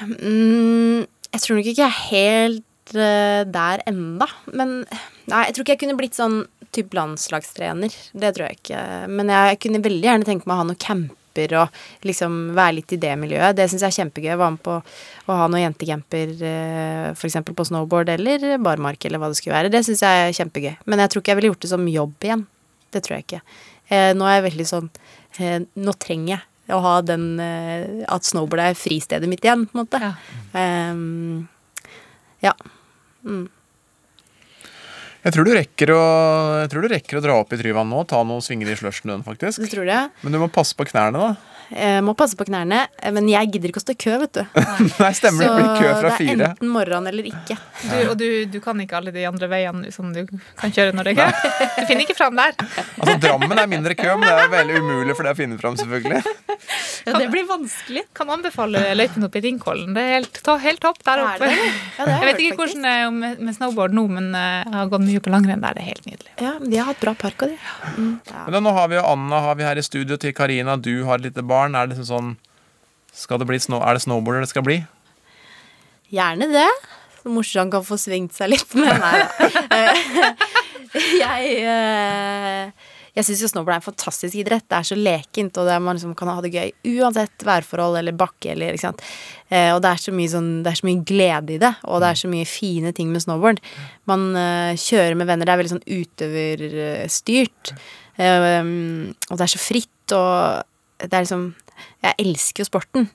Mm, jeg tror nok ikke jeg er helt eh, der enda. Men nei, jeg tror ikke jeg kunne blitt sånn type landslagstrener. Det tror jeg ikke. Men jeg kunne veldig gjerne tenke meg å ha noen camper og liksom være litt i det miljøet. Det syns jeg er kjempegøy. Jeg var med på å ha noen jentegamper eh, f.eks. på snowboard eller barmark eller hva det skulle være. Det syns jeg er kjempegøy. Men jeg tror ikke jeg ville gjort det som jobb igjen. Det tror jeg ikke. Eh, nå er jeg veldig sånn eh, Nå trenger jeg å ha den At snowboard er fristedet mitt igjen, på en måte. Ehm, ja. Mm. Jeg tror du rekker å, jeg tror du rekker å dra opp i Tryvann nå og ta noen svinger i slushen, faktisk. Du? Men du må passe på knærne, da. Jeg må passe på knærne, eh, men jeg gidder ikke å stå i kø, vet du. Nei, stemmer. Det blir kø fra fire. det er enten morgen eller ikke. Du, og du, du kan ikke alle de andre veiene som du kan kjøre når det er kø? Du finner ikke fram der. Altså, Drammen er mindre kø, men det er veldig umulig for deg å finne fram, selvfølgelig. Ja, det blir vanskelig. Kan anbefale løypen opp i Ringkollen. Det er helt, helt topp der Er oppe. Ja, jeg vet ikke hvordan det er med, med snowboard nå, men eh, jeg har gått mye på langrenn der. Det er helt nydelig. Ja, de har hatt bra park og de. Mm. Men da, nå har vi jo Anna har vi her i studio til Karina. Du har et lite barn. Er det sånn skal det bli snow, Er det snowboarder det skal bli? Gjerne det. Så morsan kan få svingt seg litt, men nei da. jeg eh, jeg syns snowboard er en fantastisk idrett. Det er så lekent, og det er, man liksom kan ha det gøy uansett værforhold eller bakke. Eller, ikke sant? Og det er, så mye sånn, det er så mye glede i det, og det er så mye fine ting med snowboard. Man eh, kjører med venner, det er veldig sånn utøverstyrt. Eh, og det er så fritt, og det er liksom Jeg elsker jo sporten.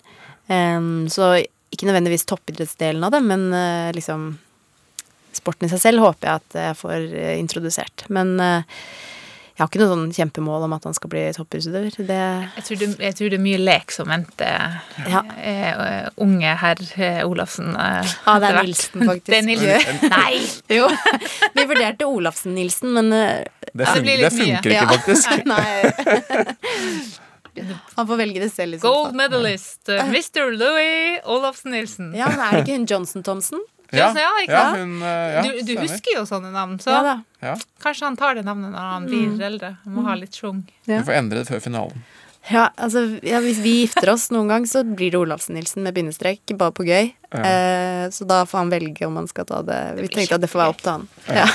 Eh, så ikke nødvendigvis toppidrettsdelen av det, men eh, liksom Sporten i seg selv håper jeg at jeg får eh, introdusert. Men eh, Jeg har ikke noe sånn kjempemål om at han skal bli toppidrettsutøver. Det Jeg tror, det, jeg tror det er mye lek som venter Ja. eh, unge herr eh, Olafsen. Eh, Ja, det er. Nilsen, faktisk. Det er Nilsen. Nei! Jo. Vi vurderte Olafsen-Nilsen, men eh, Det, Ja, det det funker mye. ikke, faktisk. Nei. Han får velge det selv, liksom. Gold medalist, Mr. Louis Olafsen Nilsen. Ja, men er det ikke hun Johnson Thompson? Ja, ja, ikke ja, sant? hun, eh, ja, du, du husker jo sånne navn, så Ja. Ja. kanskje han tar det navnet når han blir Mm. eldre. Han må ha litt schwung. Ja. Vi får endre det før finalen. Ja, altså, ja, Hvis vi gifter oss noen gang, så blir det Olavsen-Nilsen med bindestrek, bare på gøy. Ja. Eh, så da får han velge om han skal ta det. Vi det tenkte at det får være opp til han. Ja.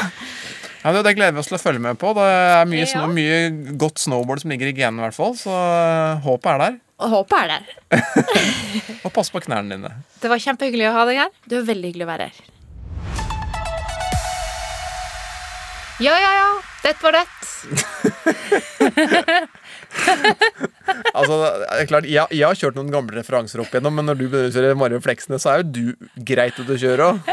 Ja, det, det gleder vi oss til å følge med på. Det er mye, Ja. mye godt snowboard som ligger i genene, i hvert fall. Så eh, håpet er der. Håpet er der. Og pass på knærne dine. Det var kjempehyggelig å ha deg her. Det var veldig hyggelig å være her. Ja, ja, ja. Det var det. Altså, det er klart, jeg, jeg har kjørt noen gamle referanser opp igjennom, men når du begynner å kjøre Mario Fleksene, så er jo du greit ute å kjøre òg.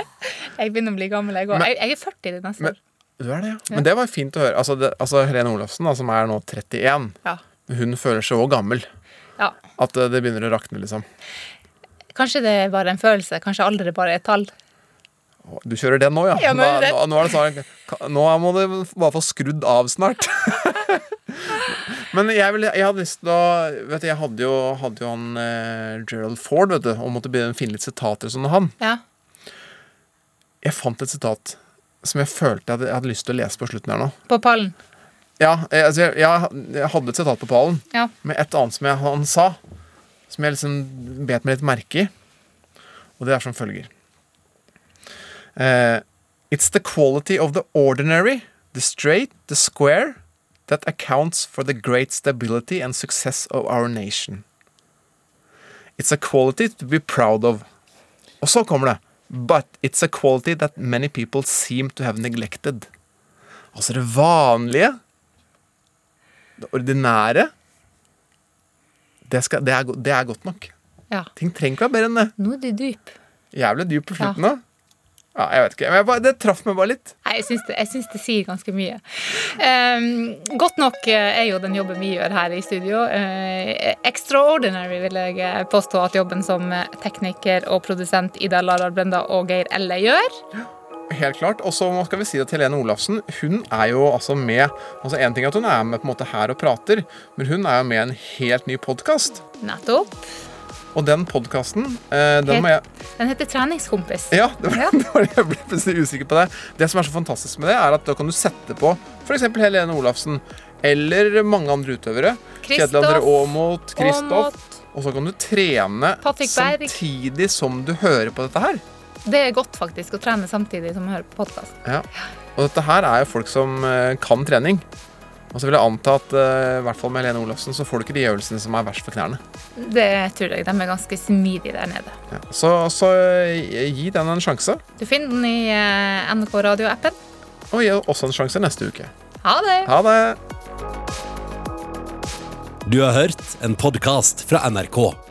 Jeg begynner å bli gammel, jeg òg. Jeg, jeg er 40 det neste år. du er det, ja. men det var fint å høre. Altså, det, altså Helene Olafsen, da, som er nå 31, Ja. hun føler seg òg gammel. Ja. At eh, det begynner å rakne, liksom. Kanskje det er bare en følelse. Kanskje alder er bare et tall. Du kjører den nå, ja? Ja, nå det nå, nå er det sånn Nå må du bare få skrudd av snart. Men jeg, vil, jeg hadde lyst til å vet du, Jeg hadde jo, hadde jo han eh, Gerald Ford, vet du, og måtte finne litt sitater som han. Ja. Jeg fant et sitat som jeg følte jeg hadde, jeg hadde lyst til å lese på slutten her nå. På pallen. Ja, jeg, altså, jeg, jeg, jeg hadde et sitat på pallen, Ja. med et annet som jeg, han sa, som jeg liksom bet meg litt merke i. Og det er som følger. uh, It's the quality of the ordinary, the straight, the square, that accounts for the great stability and success of our nation. It's a quality to be proud of. Og så kommer det. But it's a quality that many people seem to have neglected. Altså det vanlige, det ordinære, det, skal, det, er, det er godt nok. Ja. Ting trenger ikke være bedre enn det. Nå er du dyp. Jævlig dyp på slutten nå. Ja, jeg vet ikke. Men jeg bare, det traff meg bare litt. Nei, jeg syns det, det sier ganske mye. Um, godt nok eh, er jo den jobben vi gjør her i studio. Uh, extraordinary vil jeg eh, påstå at jobben som tekniker og produsent Ida Lara Brenda og Geir Elle gjør. Helt klart. Og så skal vi si at Helene Olafsen hun er jo altså med altså En ting er at hun er med på en måte her og prater, men hun er jo med i en helt ny podkast. Nettopp. Og den podkasten, eh, den jeg Den heter Treningskompis. Ja, det var, det var jeg ble plutselig usikker på det. Det som er så fantastisk med det, er at da kan du sette på f.eks. Helene Olafsen eller mange andre utøvere. Kristoff, Kjetil André Aamodt, Kristoff. Og så kan du trene samtidig som du hører på dette her. Det er godt faktisk å trene samtidig som å høre på podkast. Ja. Og dette her er jo folk som eh, kan trening. Og så vil jeg anta at eh, i hvert fall med Helene Olafsen så får du ikke de øvelsene som er verst for knærne. Det tror jeg. De er ganske smidige der nede. Ja. Så, så eh, gi den en sjanse. Du finner den i NRK Radio-appen. Og gi også en sjanse neste uke. Ha det! Ha det! Du har hørt en podkast fra NRK.